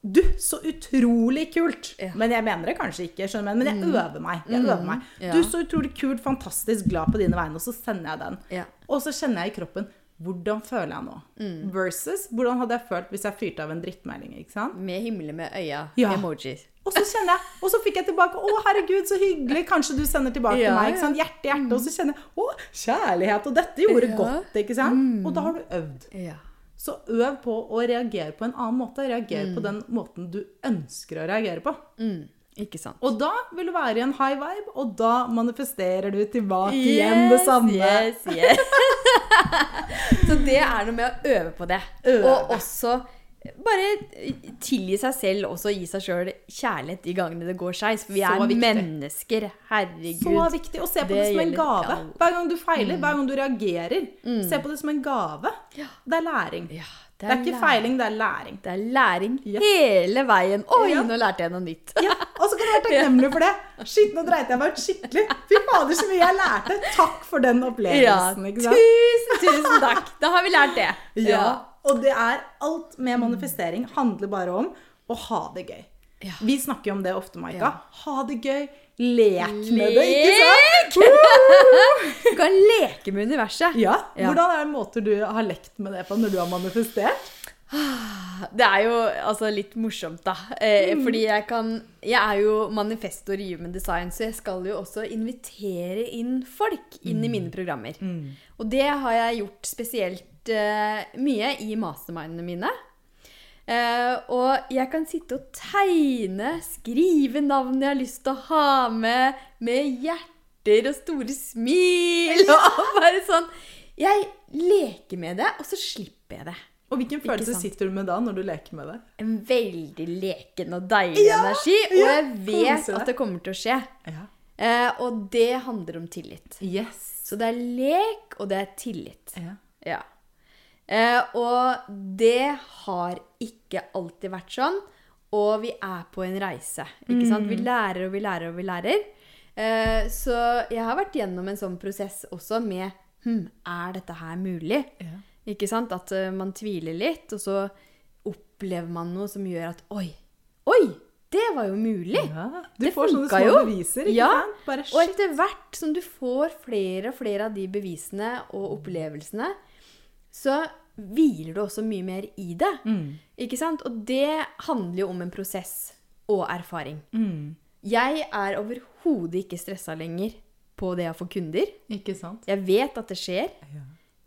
Du, så utrolig kult! Ja. Mm. Men jeg mener det kanskje ikke, skjønner du, men jeg øver meg. Jeg øver meg. Ja. Du, så utrolig kult, fantastisk, glad på dine vegne. Og så sender jeg den. Ja. Og så kjenner jeg i kroppen hvordan føler jeg nå? Mm. Versus hvordan hadde jeg følt hvis jeg fyrte av en drittmelding. ikke sant? Med himmelen med øya. Ja. Emojis. Og så kjenner jeg, og så fikk jeg tilbake 'Å, herregud, så hyggelig'. Kanskje du sender tilbake til meg. ikke sant? Hjerte, hjerte. Og så kjenner jeg 'Å, kjærlighet'. Og dette gjorde Ja. godt. ikke sant? Og da har du øvd. Ja. Så øv på å reagere på en annen måte. Reager Mm. på den måten du ønsker å reagere på. Ikke sant. Og da vil du være i en high vibe, og da manifesterer du tilbake igjen det samme. Yes, yes. Så det er noe med å øve på det. Øve. Og også bare tilgi seg selv også gi seg sjøl kjærlighet de gangene det går skeis. For vi er mennesker. Herregud. Så viktig å se på det, Det som en gave. Mm. Hver gang du feiler, hver gang du reagerer, se på det som en gave. Ja. Det er læring. Ja, Det er ikke læring. feiling, det er læring. Det er læring Ja. hele veien. Oi, nå lærte jeg noe nytt. Ja, Og så kan du være takknemlig for det. Shit, nå dreit jeg meg ut skikkelig. Fy fader, så mye jeg lærte. Takk for den opplevelsen. tusen, tusen takk. Da har vi lært det. Ja, og det er alt med manifestering handler bare om å ha det gøy. Ja. Vi snakker jo om det ofte, Maika. Ja. Ha det gøy. Lek med det, ikke sant? Du kan leke med universet. Ja. Hvordan er det måter du har lekt med det på når du har manifestert? Det er jo altså litt morsomt, da. Eh, Fordi jeg kan Jeg er jo manifestor i Human Design, så jeg skal jo også invitere inn folk inn i mine programmer. Og det har jeg gjort spesielt eh, mye i mastermindene mine. Uh, og jeg kan sitte og tegne, skrive navn jeg har lyst til å ha med, med hjerter og store smil og bare sånn. Jeg leker med det, og så slipper jeg det. Og hvilken følelse sitter du med da når du leker med det? En veldig leken og deilig Ja, energi, og ja, jeg vet at det kommer til å skje. Ja. Uh, og det handler om tillit. Yes. Så det er lek, og det er tillit. Ja. Eh, og det har ikke alltid vært sånn. Og vi er på en reise. Ikke sant? Vi lærer og vi lærer og vi lærer. Eh, så jeg har vært gjennom en sånn prosess også med hm, Er dette her mulig? Ja. Ikke sant? At uh, man tviler litt, og så opplever man noe som gjør at Oi! Oi! Det var jo mulig! Ja, Du Det får sånne små jo. beviser, ikke Ja, sant? Bare Og etter hvert som du får flere og flere av de bevisene og opplevelsene, så hviler du også mye mer i det. Mm. Ikke sant? Og det handler jo om en prosess og erfaring. Mm. Jeg er overhodet ikke stressa lenger på det å få kunder. Ikke sant? Jeg vet at det skjer. Ja.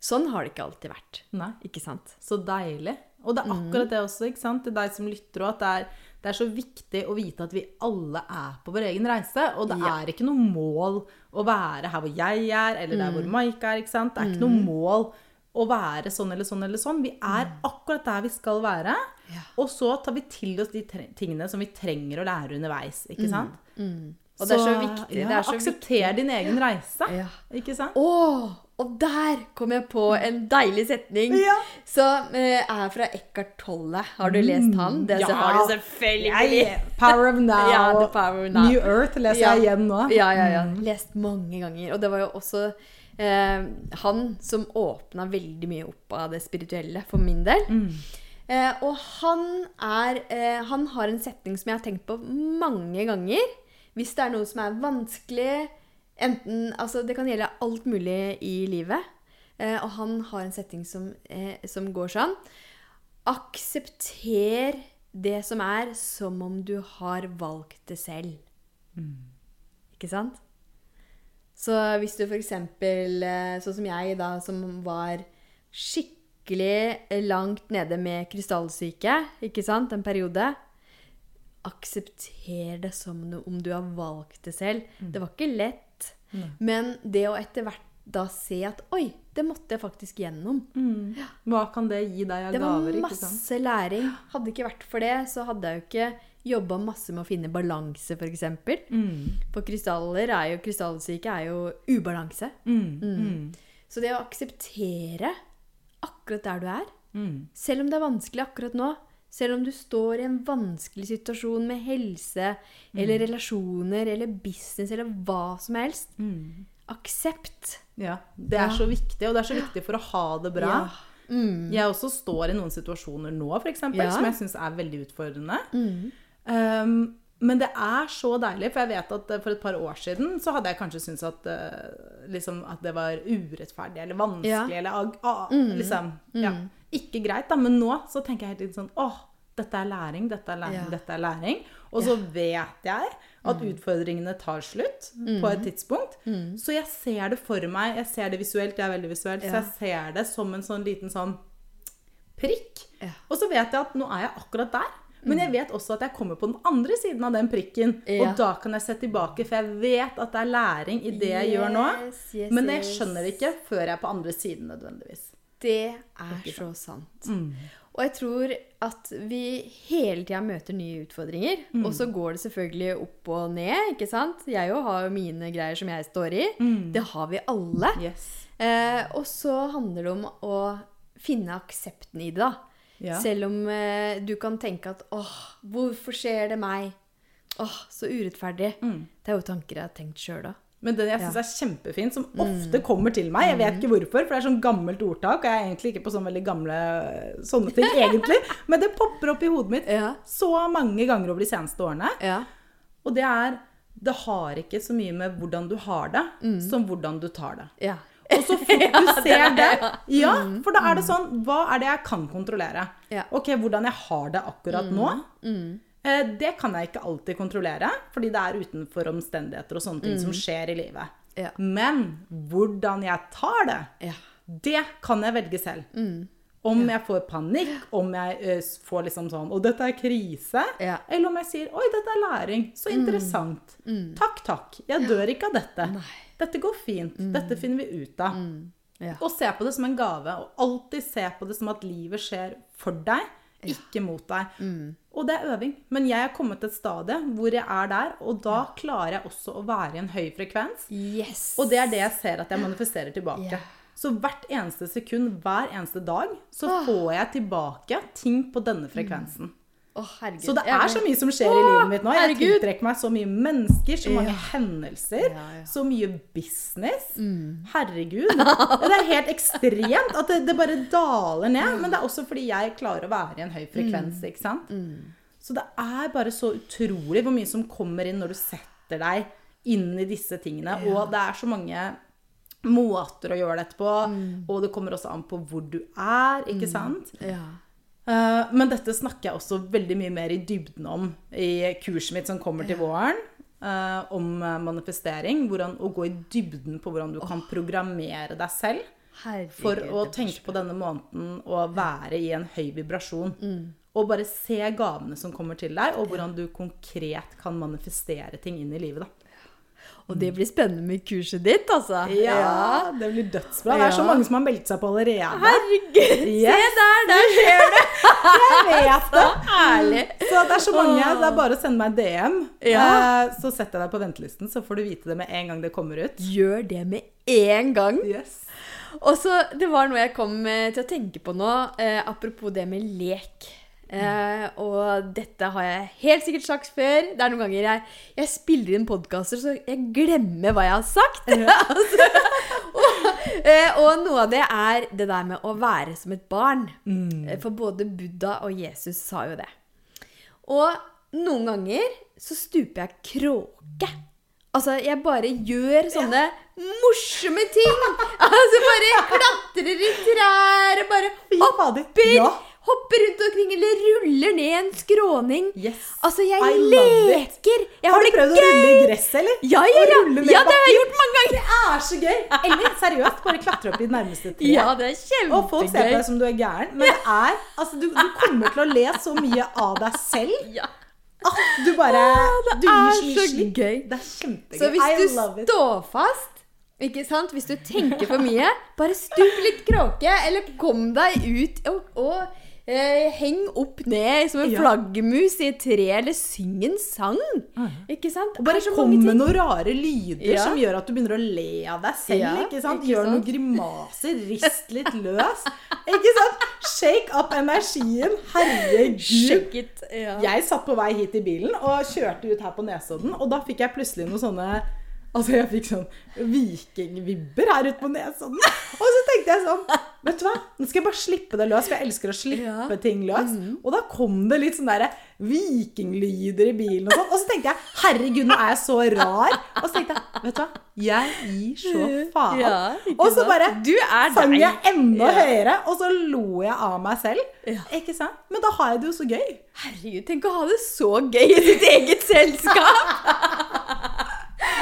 Sånn har det ikke alltid vært. Nei. Ikke sant? Så deilig. Og det er Mm. akkurat det også, ikke sant? til deg som lytter òg, at det er, det er så viktig å vite at vi alle er på vår egen reise. Og det Ja. er ikke noe mål å være her hvor jeg er, eller der Mm. hvor Maika er. ikke sant? Det er ikke noe mål å være sånn eller sånn eller sånn. Vi er akkurat der vi skal være. Mm. Ja. Og så tar vi til oss de tingene som vi trenger å lære underveis. ikke sant? Mm. Og det er så viktig. Ja, det er så aksepter din egen reise. Ja. Ikke sant? Åh, og der kom jeg på en deilig setning Ja. som eh, er fra Eckhart Tolle. Har du lest han? Det Ja. har du selvfølgelig. Jeg, Power of Now. Ja, The Power of Now. New Earth leser Ja. jeg igjen nå. Ja, ja, ja. Lest mange ganger. Og det var jo også eh, han som åpna veldig mye opp av det spirituelle for min del. Eh, og han er eh, Han har en setning som jeg har tenkt på mange ganger. Hvis det er noe som er vanskelig enten, altså Det kan gjelde alt mulig i livet. Eh, og han har en setning som, eh, som går sånn Aksepter det som er, som om du har valgt det selv. Ikke sant? Så hvis du f.eks. Sånn som jeg, da, som var skikkelig langt nede med krystallsyke, ikke sant, en periode Aksepter det som om du har valgt det selv. Det var ikke lett. Men det å etter hvert da se at Oi, det måtte jeg faktisk gjennom. Hva kan det gi deg av Det var gaver? ikke sant? masse læring. Hadde det ikke vært for det, så hadde jeg jo ikke jobba masse med å finne balanse, f.eks. For, Mm. for krystaller er jo Krystallsyke er jo ubalanse. Mm. Mm. Så det å akseptere akkurat der du er, Mm. selv om det er vanskelig akkurat nå, selv om du står i en vanskelig situasjon med helse eller relasjoner eller business eller hva som helst, Mm. aksept. Ja. Det er Ja. så viktig, og det er så viktig for å ha det bra. Ja. Mm. Jeg også står i noen situasjoner nå, eksempel, Ja. som jeg syns er veldig utfordrende. Mm. Um, men det er så deilig, for jeg vet at eh, for et par år siden så hadde jeg kanskje syntes at, eh, liksom, at det var urettferdig eller vanskelig Ja. Mm. eller ah, mm. liksom, ja, Ikke greit, da, men nå så tenker jeg helt sånn åh, dette er læring, dette er læring, Ja. dette er læring. Og så vet jeg at utfordringene tar slutt på et tidspunkt. Så jeg ser det for meg, jeg ser det visuelt, jeg er veldig visuelt, så jeg ser det som en sånn liten sånn prikk. Og så vet jeg at nå er jeg akkurat der. Men jeg vet også at jeg kommer på den andre siden av den prikken. Ja. Og da kan jeg se tilbake, for jeg vet at det er læring i det jeg gjør nå. Yes, Men jeg skjønner det ikke før jeg er på andre siden nødvendigvis. Det er så sant. Og jeg tror at vi hele tida møter nye utfordringer. Og så går det selvfølgelig opp og ned, ikke sant? Jeg òg har jo mine greier som jeg står i. Det har vi alle. Yes. Eh, og så handler det om å finne aksepten i det, da. Ja. Selv om eh, du kan tenke at åh, hvorfor skjer det meg? Åh, så urettferdig. Det er jo tanker jeg har tenkt sjøl, da. Men det jeg syns er kjempefint, som ofte kommer til meg Jeg vet ikke hvorfor, for det er sånn gammelt ordtak. Og jeg er egentlig ikke på sånne veldig gamle sånne ting, egentlig. Men det popper opp i hodet mitt Ja. så mange ganger over de seneste årene. Ja. Og det er Det har ikke så mye med hvordan du har det, som hvordan du tar det. Ja. Og så fort du ser det, ja. ja, for da er det sånn Hva er det jeg kan kontrollere? Ja. Ok, hvordan jeg har det akkurat nå. Eh, Det kan jeg ikke alltid kontrollere, fordi det er utenfor omstendigheter og sånne ting som skjer i livet. Ja. Men hvordan jeg tar det, Ja. det kan jeg velge selv. Om jeg får panikk, om jeg eh, får liksom sånn Og dette er krise. Ja. Eller om jeg sier Oi, dette er læring. Så interessant. Takk, takk. Jeg dør ikke av dette. Dette går fint. Dette finner vi ut av. Ja. Og se på det som en gave. Og alltid se på det som at livet skjer for deg, ikke mot deg. Og det er øving. Men jeg er kommet til et stadie hvor jeg er der, og da klarer jeg også å være i en høy frekvens. Yes. Og det er det jeg ser at jeg manifesterer tilbake. Yeah. Så hvert eneste sekund, hver eneste dag, så får jeg tilbake ting på denne frekvensen. Herregud. Så det er så mye som skjer i livet mitt nå. Jeg herregud. tiltrekker meg så mye mennesker, så mange Ja. hendelser, Ja, ja. så mye business. Herregud. Det er helt ekstremt at det, det bare daler ned. Men det er også fordi jeg klarer å være i en høy frekvens, ikke sant. Så det er bare så utrolig hvor mye som kommer inn når du setter deg inn i disse tingene. Og det er så mange måter å gjøre dette på, og det kommer også an på hvor du er, ikke sant. Ja. Eh, men dette snakker jeg også veldig mye mer i dybden om i kurset mitt som kommer til våren. eh, om eh, manifestering. Hvordan, å gå i dybden på hvordan du kan programmere deg selv for å tenke på denne måneden og være i en høy vibrasjon. Og bare se gavene som kommer til deg, og hvordan du konkret kan manifestere ting inn i livet. da. Og det blir spennende med kurset ditt, altså. Ja, det blir dødsbra. Det er så mange som har meldt seg på allerede. Herregud, Yes. se der, der skjer det! Jeg vet det! Ærlig. Så det er så mange. Det er bare å sende meg en DM. Ja. Eh, Så setter jeg deg på ventelisten, så får du vite det med en gang det kommer ut. Gjør det med en gang. Yes. Og så, Det var noe jeg kom eh, til å tenke på nå, eh, apropos det med lek. Eh, og dette har jeg helt sikkert sagt før. Det er noen ganger jeg, jeg spiller inn podkaster så jeg glemmer hva jeg har sagt. altså, og, eh, og noe av det er det der med å være som et barn. Mm. For både Buddha og Jesus sa jo det. Og noen ganger så stuper jeg kråke. Altså, jeg bare gjør sånne morsomme ting. Altså, bare klatrer i trær og bare hopper. Ja. Hopper rundt omkring eller ruller ned en skråning. Yes. Altså, jeg I leker. Jeg Har du prøvd prøvd å rulle i gresset, eller? Ja, ja, ja. ja, det har jeg gjort mange ganger. Det er så gøy! Eller seriøst, bare klatre opp i nærmeste treet. Ja, det er kjempegøy. Og folk ser på deg som du er gæren, men det er Altså, du, du kommer til å le så mye av deg selv Ja. at du bare det Du er så gøy. Det er kjempegøy. Så hvis I du står fast Ikke sant? Hvis du tenker for mye, bare stup litt kråke, eller kom deg ut og, og eh, heng opp ned som en Ja. flaggermus i et tre, eller syng en sang. Ikke sant? Og bare kom med noen rare lyder Ja. som gjør at du begynner å le av deg selv. Ja, ikke sant? ikke Gjør sant? noen grimaser, rist litt løs. Ikke sant? Shake up energien. Herregud. It. Ja. Jeg satt på vei hit i bilen og kjørte ut her på Nesodden, og da fikk jeg plutselig noen sånne Altså, jeg fikk sånn vikingvibber her ute på nesen. Og så tenkte jeg sånn Vet du hva, nå skal jeg bare slippe det løs, for jeg elsker å slippe Ja. Ting løs. Og da kom det litt sånn derre vikinglyder i bilen og sånn. Og så tenkte jeg herregud, nå er jeg så rar. Og så tenkte jeg vet du hva, jeg gir så faen. Ja, og så bare Du sang jeg enda Ja. høyere, og så lo jeg av meg selv. Ikke sant? Men da har jeg det jo så gøy. Herregud, tenk å ha det så gøy i ditt eget selskap!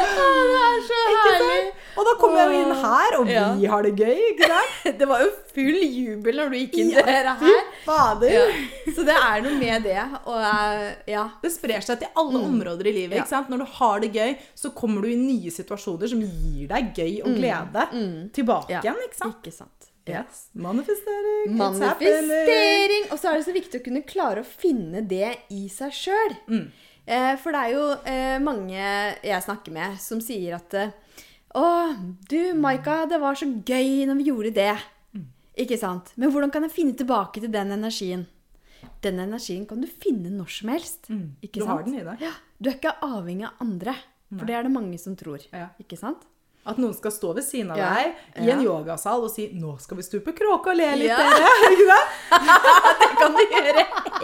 Det er så herlig. Og da kommer jeg jo inn her, og vi Ja. har det gøy, ikke sant? Det var jo full jubel når du gikk inn Ja, døra her. fader. Ja. Så det er noe med det. Og eh, ja. Det sprer seg til alle områder i livet. Mm. Ikke sant? Når du har det gøy, så kommer du i nye situasjoner som gir deg gøy og glede tilbake Mm. Ja. igjen. ikke sant? Ikke sant. Yes. Manifestering. Manifestering! Og så er det så viktig å kunne klare å finne det i seg sjøl. Mm. Eh, for det er jo eh, mange jeg snakker med, som sier at eh, Å, du Maika, det var så gøy når vi gjorde det. Mm. Ikke sant? Men hvordan kan jeg finne tilbake til den energien? Den energien kan du finne når som helst. Ikke du Du har den i deg. Ja, du er ikke avhengig av andre. For det er det mange som tror. Ja. Ikke sant? At noen skal stå ved siden av Ja. deg i en yogasal og si 'Nå skal vi stupe kråke og le litt, Ja. dere'. Ikke sant? Det kan du gjøre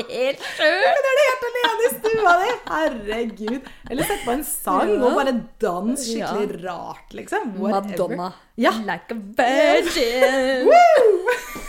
helt sjøl. Men er det helt alene i stua di? Herregud. Eller sett på en sang Ja. og bare dans skikkelig rart, liksom. Whatever. Madonna. Like a virgin.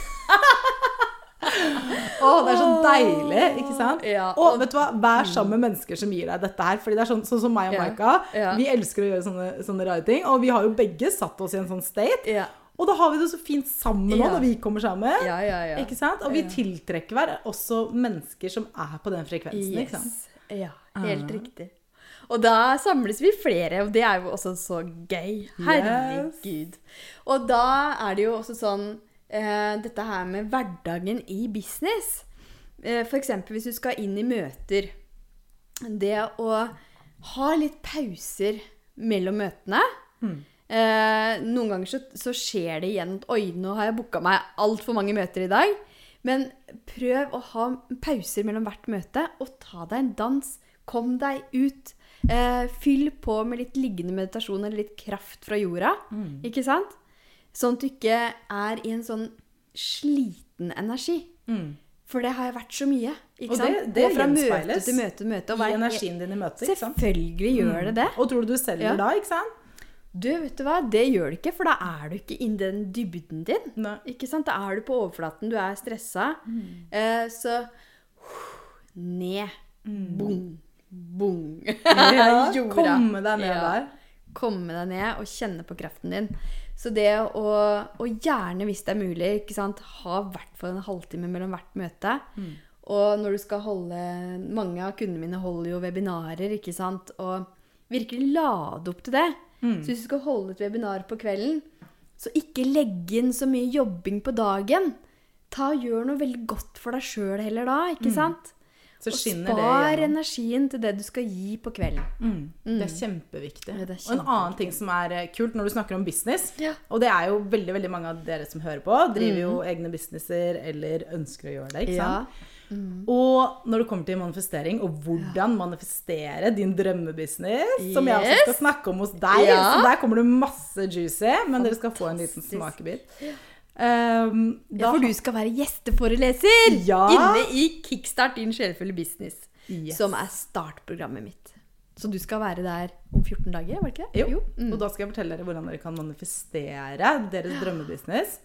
Å, det er så deilig, ikke sant? Ja, og og- vet du hva, vær sammen med mennesker som gir deg dette her. Fordi det er sånn, sånn som meg og Ja, Maika. ja. Vi elsker å gjøre sånne, sånne rare ting. Og vi har jo begge satt oss i en sånn state. Ja. Og da har vi det så fint sammen nå når vi kommer sammen. Ja, ja, ja. Ikke sant? Og vi tiltrekker hver også mennesker som er på den frekvensen. ikke sant? Ja, helt riktig. Og da samles vi flere, og det er jo også så gøy. Herregud. Og da er det jo også sånn eh, Dette her med hverdagen i business. Eh, eksempel hvis du skal inn i møter. Det å ha litt pauser mellom møtene. Eh, noen ganger så, så skjer det igjen at oi, nå har jeg booka meg altfor mange møter i dag. Men prøv å ha pauser mellom hvert møte, og ta deg en dans. Kom deg ut. Eh, fyll på med litt liggende meditasjon eller litt kraft fra jorda. Ikke sant? Sånn at du ikke er i en sånn sliten energi. For det har jo vært så mye. Ikke Og sant? det- det fra møte til møte møte. og I energien din i møtet. Selvfølgelig gjør det det. Og tror du du selger Ja. da, ikke sant? Du, vet du hva? Det gjør det ikke, for da er du ikke innen den dybden din. Nei. Ikke sant? Da er du på overflaten, du er stressa. Eh, så ned. Bong. Bong. Ja, komme deg ned Ja. der. Komme deg ned og kjenne på kraften din. Så det å, og gjerne, hvis det er mulig, ikke sant, ha i hvert fall en halvtime mellom hvert møte. Og når du skal holde Mange av kundene mine holder jo webinarer, ikke sant. Og virkelig lade opp til det. Så hvis du skal holde et webinar på kvelden, så ikke legge inn så mye jobbing på dagen. Ta Gjør noe veldig godt for deg sjøl heller da, ikke sant? Så og skinner det spar igjennom. energien til det du skal gi på kvelden. Mm. Det er kjempeviktig. Ja, det er Og en annen ting som er eh, kult når du snakker om business, Ja. og det er jo veldig veldig mange av dere som hører på, driver jo egne businesser eller ønsker å gjøre det. ikke Ja. sant? Og når det kommer til manifestering, og hvordan manifestere din drømmebusiness, som jeg også skal snakke om hos deg, Ja. så der kommer det masse juicy, men dere skal få en liten smakebit. smakebit. Um, Ja, for du skal være gjesteforeleser Ja. inne i Kickstart din sjelefulle business, Yes. som er startprogrammet mitt. Så du skal være der om 14 dager, var det ikke det? Jo, Mm. og da skal jeg fortelle dere hvordan dere kan manifestere deres drømmebusiness.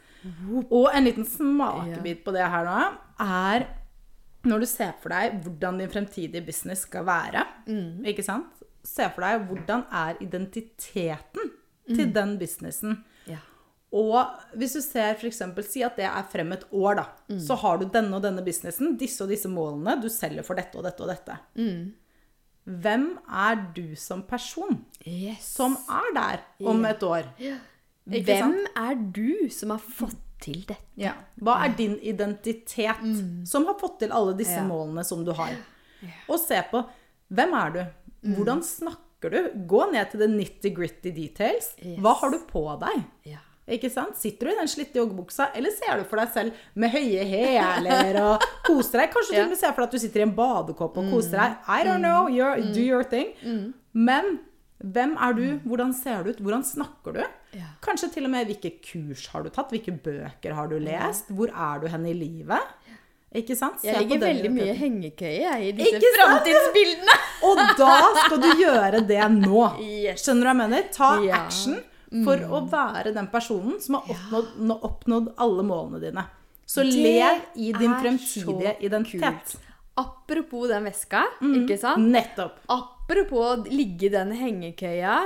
Og en liten smakebit på det her nå er når du ser for deg hvordan din fremtidige business skal være. Mm. Ikke sant? Se for deg hvordan er identiteten til den businessen. Og hvis du ser eksempel, Si at det er frem et år, da. Mm. Så har du denne og denne businessen, disse og disse målene. Du selger for dette og dette og dette. Mm. Hvem er du som person? Yes. Som er der om et år? Yeah. Hvem er du som har fått til dette? Ja. Hva er din identitet som har fått til alle disse Mm. Ja. målene som du har? Og se på hvem er du? Mm. Hvordan snakker du? Gå ned til the nitty-gritty details. Yes. Hva har du på deg? Ja. Ikke sant? Sitter du i den slitte joggebuksa, eller ser du for deg selv med høye hæler og koser deg? Kanskje Ja. Mm. og med ser for deg at du sitter i en badekopp og koser deg. I don't know. You're, Do your thing. Men hvem er du? Hvordan ser du ut? Hvordan snakker du? Ja. Kanskje til og med hvilke kurs har du tatt? Hvilke bøker har du lest? Hvor er du hen i livet? Ikke sant? Se Jeg ligger veldig mye i hengekøye i disse framtidsbildene. Og da skal du gjøre det nå. Skjønner du hva jeg mener? Ta Ja. Mm. action for å være den personen som har oppnådd, ja. oppnådd alle målene dine. Så Det lev i din fremtidige identitet. kult. Apropos den veska, Mm. ikke sant? Nettopp. Apropos å ligge i den hengekøya,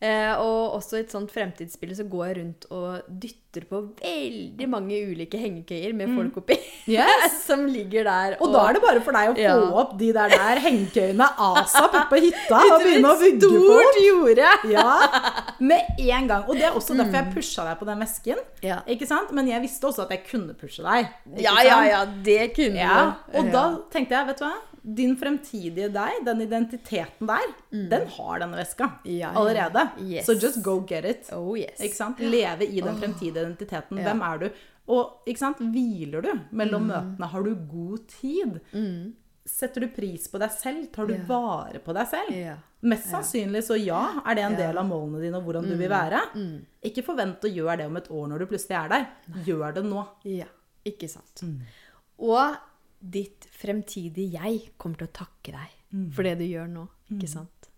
eh, og også i et sånt fremtidsbilde så går jeg rundt og dytter på veldig mange ulike hengekøyer med folk oppi. Yes. som ligger der. Og da er det bare for deg å få Ja. opp de der, der hengekøyene asap på hytta og begynne å bygge Stort folk. jorde! Ja, med en gang. Og det er også derfor jeg pusha deg på den vesken. Mm. Ja. Ikke sant? Men jeg visste også at jeg kunne pushe deg. Ja, ja, ja, det kunne Ja, du. og da tenkte jeg, vet du hva? Din fremtidige deg, den identiteten der, den har denne veska Mm. Ja, ja. allerede. Yes. Så just go get it. Oh yes. Leve i den fremtidige identiteten. Hvem er du? Og ikke sant? hviler du mellom Mm. møtene? Har du god tid? Setter du pris på deg selv? Tar du vare på deg selv? Mest sannsynlig så ja, er det en del av målene dine og hvordan du Mm. vil være. Ikke forvent å gjøre det om et år når du plutselig er der. Gjør det nå. Ja, ikke sant. Mm. Og ditt fremtidige jeg kommer til å takke deg Mm. for det du gjør nå, ikke sant?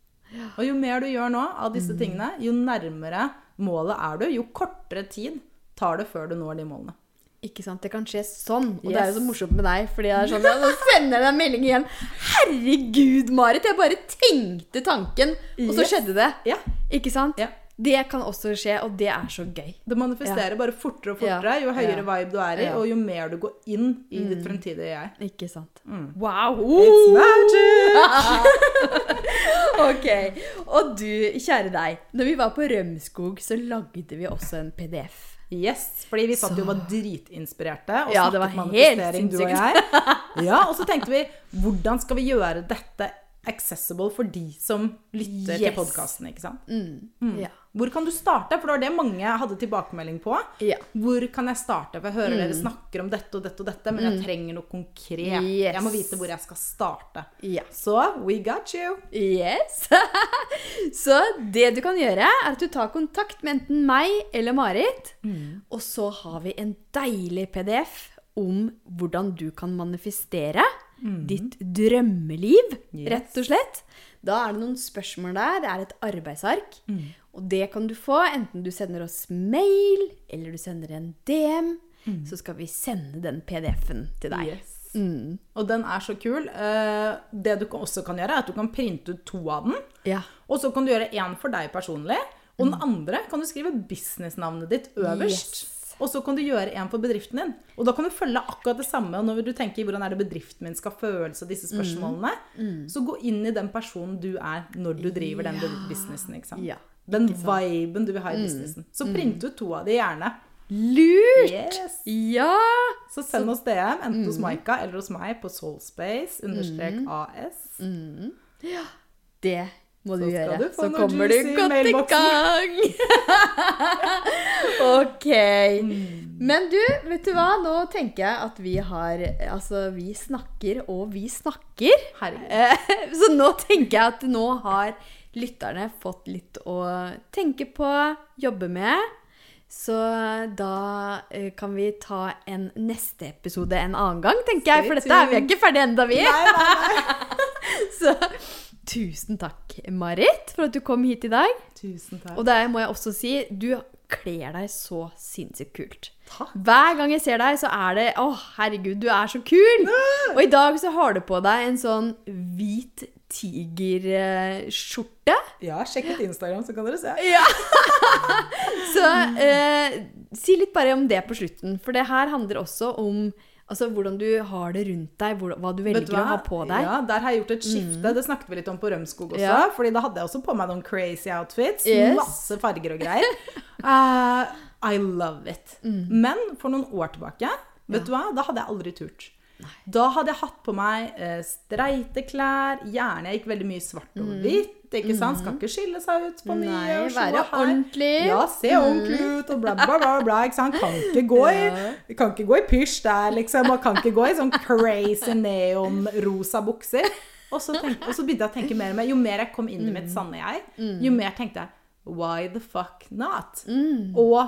Og jo mer du gjør nå av disse Mm. tingene, jo nærmere målet er du, jo kortere tid tar det før du når de målene. Ikke sant? Det kan skje sånn. Og det er jo så morsomt med deg, fordi jeg er sånn, så sender jeg deg en melding igjen. Herregud, Marit, jeg bare tenkte tanken, og så Yes. skjedde det. Ja. Ikke sant? Ja. Det kan også skje, og det er så gøy. Det manifesterer bare fortere og fortere Ja. jo høyere Ja. vibe du er i, Ja. og jo mer du går inn i ditt fremtidige jeg. Ikke sant? Mm. Wow! It's magic! Ok. Og du, kjære deg. Når vi var på Rømskog, så lagde vi også en PDF. Yes, fordi vi satt jo og var dritinspirerte og Ja, det snakket var manifestering, du og jeg. Ja, og så tenkte vi, hvordan skal vi gjøre dette accessible for de som lytter til Yes. podkasten, ikke sant? Ja. Hvor kan du starte? For det var det mange hadde tilbakemelding på. Ja. Hvor kan jeg starte? For jeg hører Mm. dere snakker om dette og dette og dette, men jeg trenger noe konkret. Yes. Jeg må vite hvor jeg skal starte. ja. Så we got you. Yes. så det du kan gjøre, er at du tar kontakt med enten meg eller Marit. Mm. Og så har vi en deilig PDF om hvordan du kan manifestere ditt drømmeliv, Mm. Yes. rett og slett. Da er det noen spørsmål der. Det er et arbeidsark. Mm. Og det kan du få enten du sender oss mail, eller du sender en DM. Så skal vi sende den PDF-en til deg. Mm. Yes. Mm. Og den er så kul. Eh, Det du også kan gjøre, er at du kan printe ut to av den. Ja. Og så kan du gjøre én for deg personlig. Og den andre kan du skrive businessnavnet ditt øverst. Yes. Og så kan du gjøre en for bedriften din. Og da kan du følge akkurat det samme. Og når du tenker hvordan er det bedriften min skal føles, og disse spørsmålene, så gå inn i den personen du er når du driver den Ja. businessen. ikke sant? Ja, Den viben du vil ha i businessen. Så print ut to av de gjerne. Lurt! Yes. Ja! Så send oss DM, enten hos Maika eller hos meg på soulspace understrek AS. Det må du gjøre. du så kommer du godt i gang. ok. Men du, vet du hva? Nå tenker jeg at vi har Altså, vi snakker og vi snakker. Herregud. Så nå tenker jeg at nå har lytterne fått litt å tenke på, jobbe med. Så da eh, kan vi ta en neste episode en annen gang, tenker jeg. For dette er vi ikke ferdig ennå, vi. Nei, nei, nei. Så tusen takk, Marit, for at du kom hit i dag. Tusen takk. Og der må jeg også si, du kler deg så sinnssykt kult. Takk. Hver gang jeg ser deg, så er det Å, herregud, du er så kul! Og i dag så har du på deg en sånn hvit tigerskjorte. Ja, sjekk ut Instagram, så kan dere se. Ja! Så eh, si litt bare om det på slutten. For det her handler også om Altså hvordan du har det rundt deg, hva du velger du hva? å ha på deg. Mm. Ja, der har jeg gjort et skifte. Det snakket vi litt om på Rømskog også. Ja. Fordi da hadde jeg også på meg noen crazy outfits. Yes. Masse farger og greier. uh, I love it. Mm. Men for noen år tilbake, vet du hva? Da hadde jeg aldri turt. Da hadde jeg hatt på meg eh, streite klær. Gjerne jeg gikk veldig mye svart og hvitt. ikke sant? Skal ikke skille seg ut på mye. Mm. Nei, og være her. ordentlig. Mm. Ja, se ordentlig ut og bla, bla, bla. bla ikke sant? Kan ikke gå i, kan ikke gå i pysj der, liksom. Og kan ikke gå i sånn crazy neon-rosa bukser. Og så, tenk, og så begynte jeg å tenke mer mer. Jo mer jeg kom inn i Mm. mitt sanne jeg, jo mer tenkte jeg Why the fuck not? Mm. Og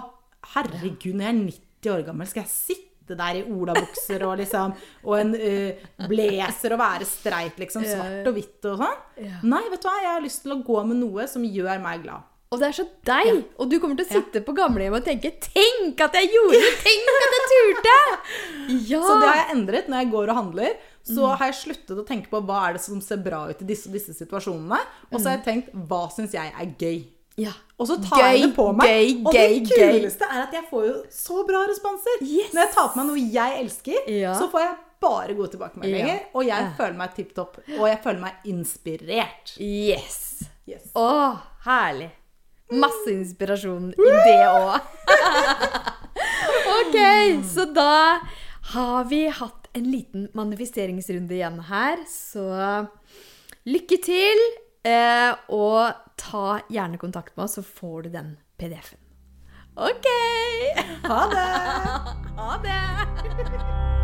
herregud, når jeg er 90 år gammel, skal jeg sitte der i olabukser og liksom Og en uh, blazer og være streit, liksom. Svart og hvitt og sånn. Ja. Nei, vet du hva, jeg har lyst til å gå med noe som gjør meg glad. Og det er så deg! Og du kommer til å sitte på gamlehjemmet og tenke 'Tenk at jeg gjorde det! Tenk at jeg turte!' Ja! Så det har jeg endret når jeg går og handler. Så har jeg sluttet å tenke på hva er det som ser bra ut i disse, disse situasjonene. Og så har jeg tenkt hva syns jeg er gøy. Ja. Og så tar jeg Gøy, det på meg. gøy, og gøy, det kuleste er at jeg får jo så bra responser. Yes. Når jeg tar på meg noe jeg elsker, Ja. så får jeg bare gode tilbakemeldinger. Ja. Og jeg Ja. føler meg tipp topp. Og jeg føler meg inspirert. Yes! Yes. Å, herlig. Masse inspirasjon i det òg. ok, så da har vi hatt en liten manifesteringsrunde igjen her, så lykke til. Eh, og ta gjerne kontakt med oss, så får du den PDF-en. OK! Ha det! Ha det!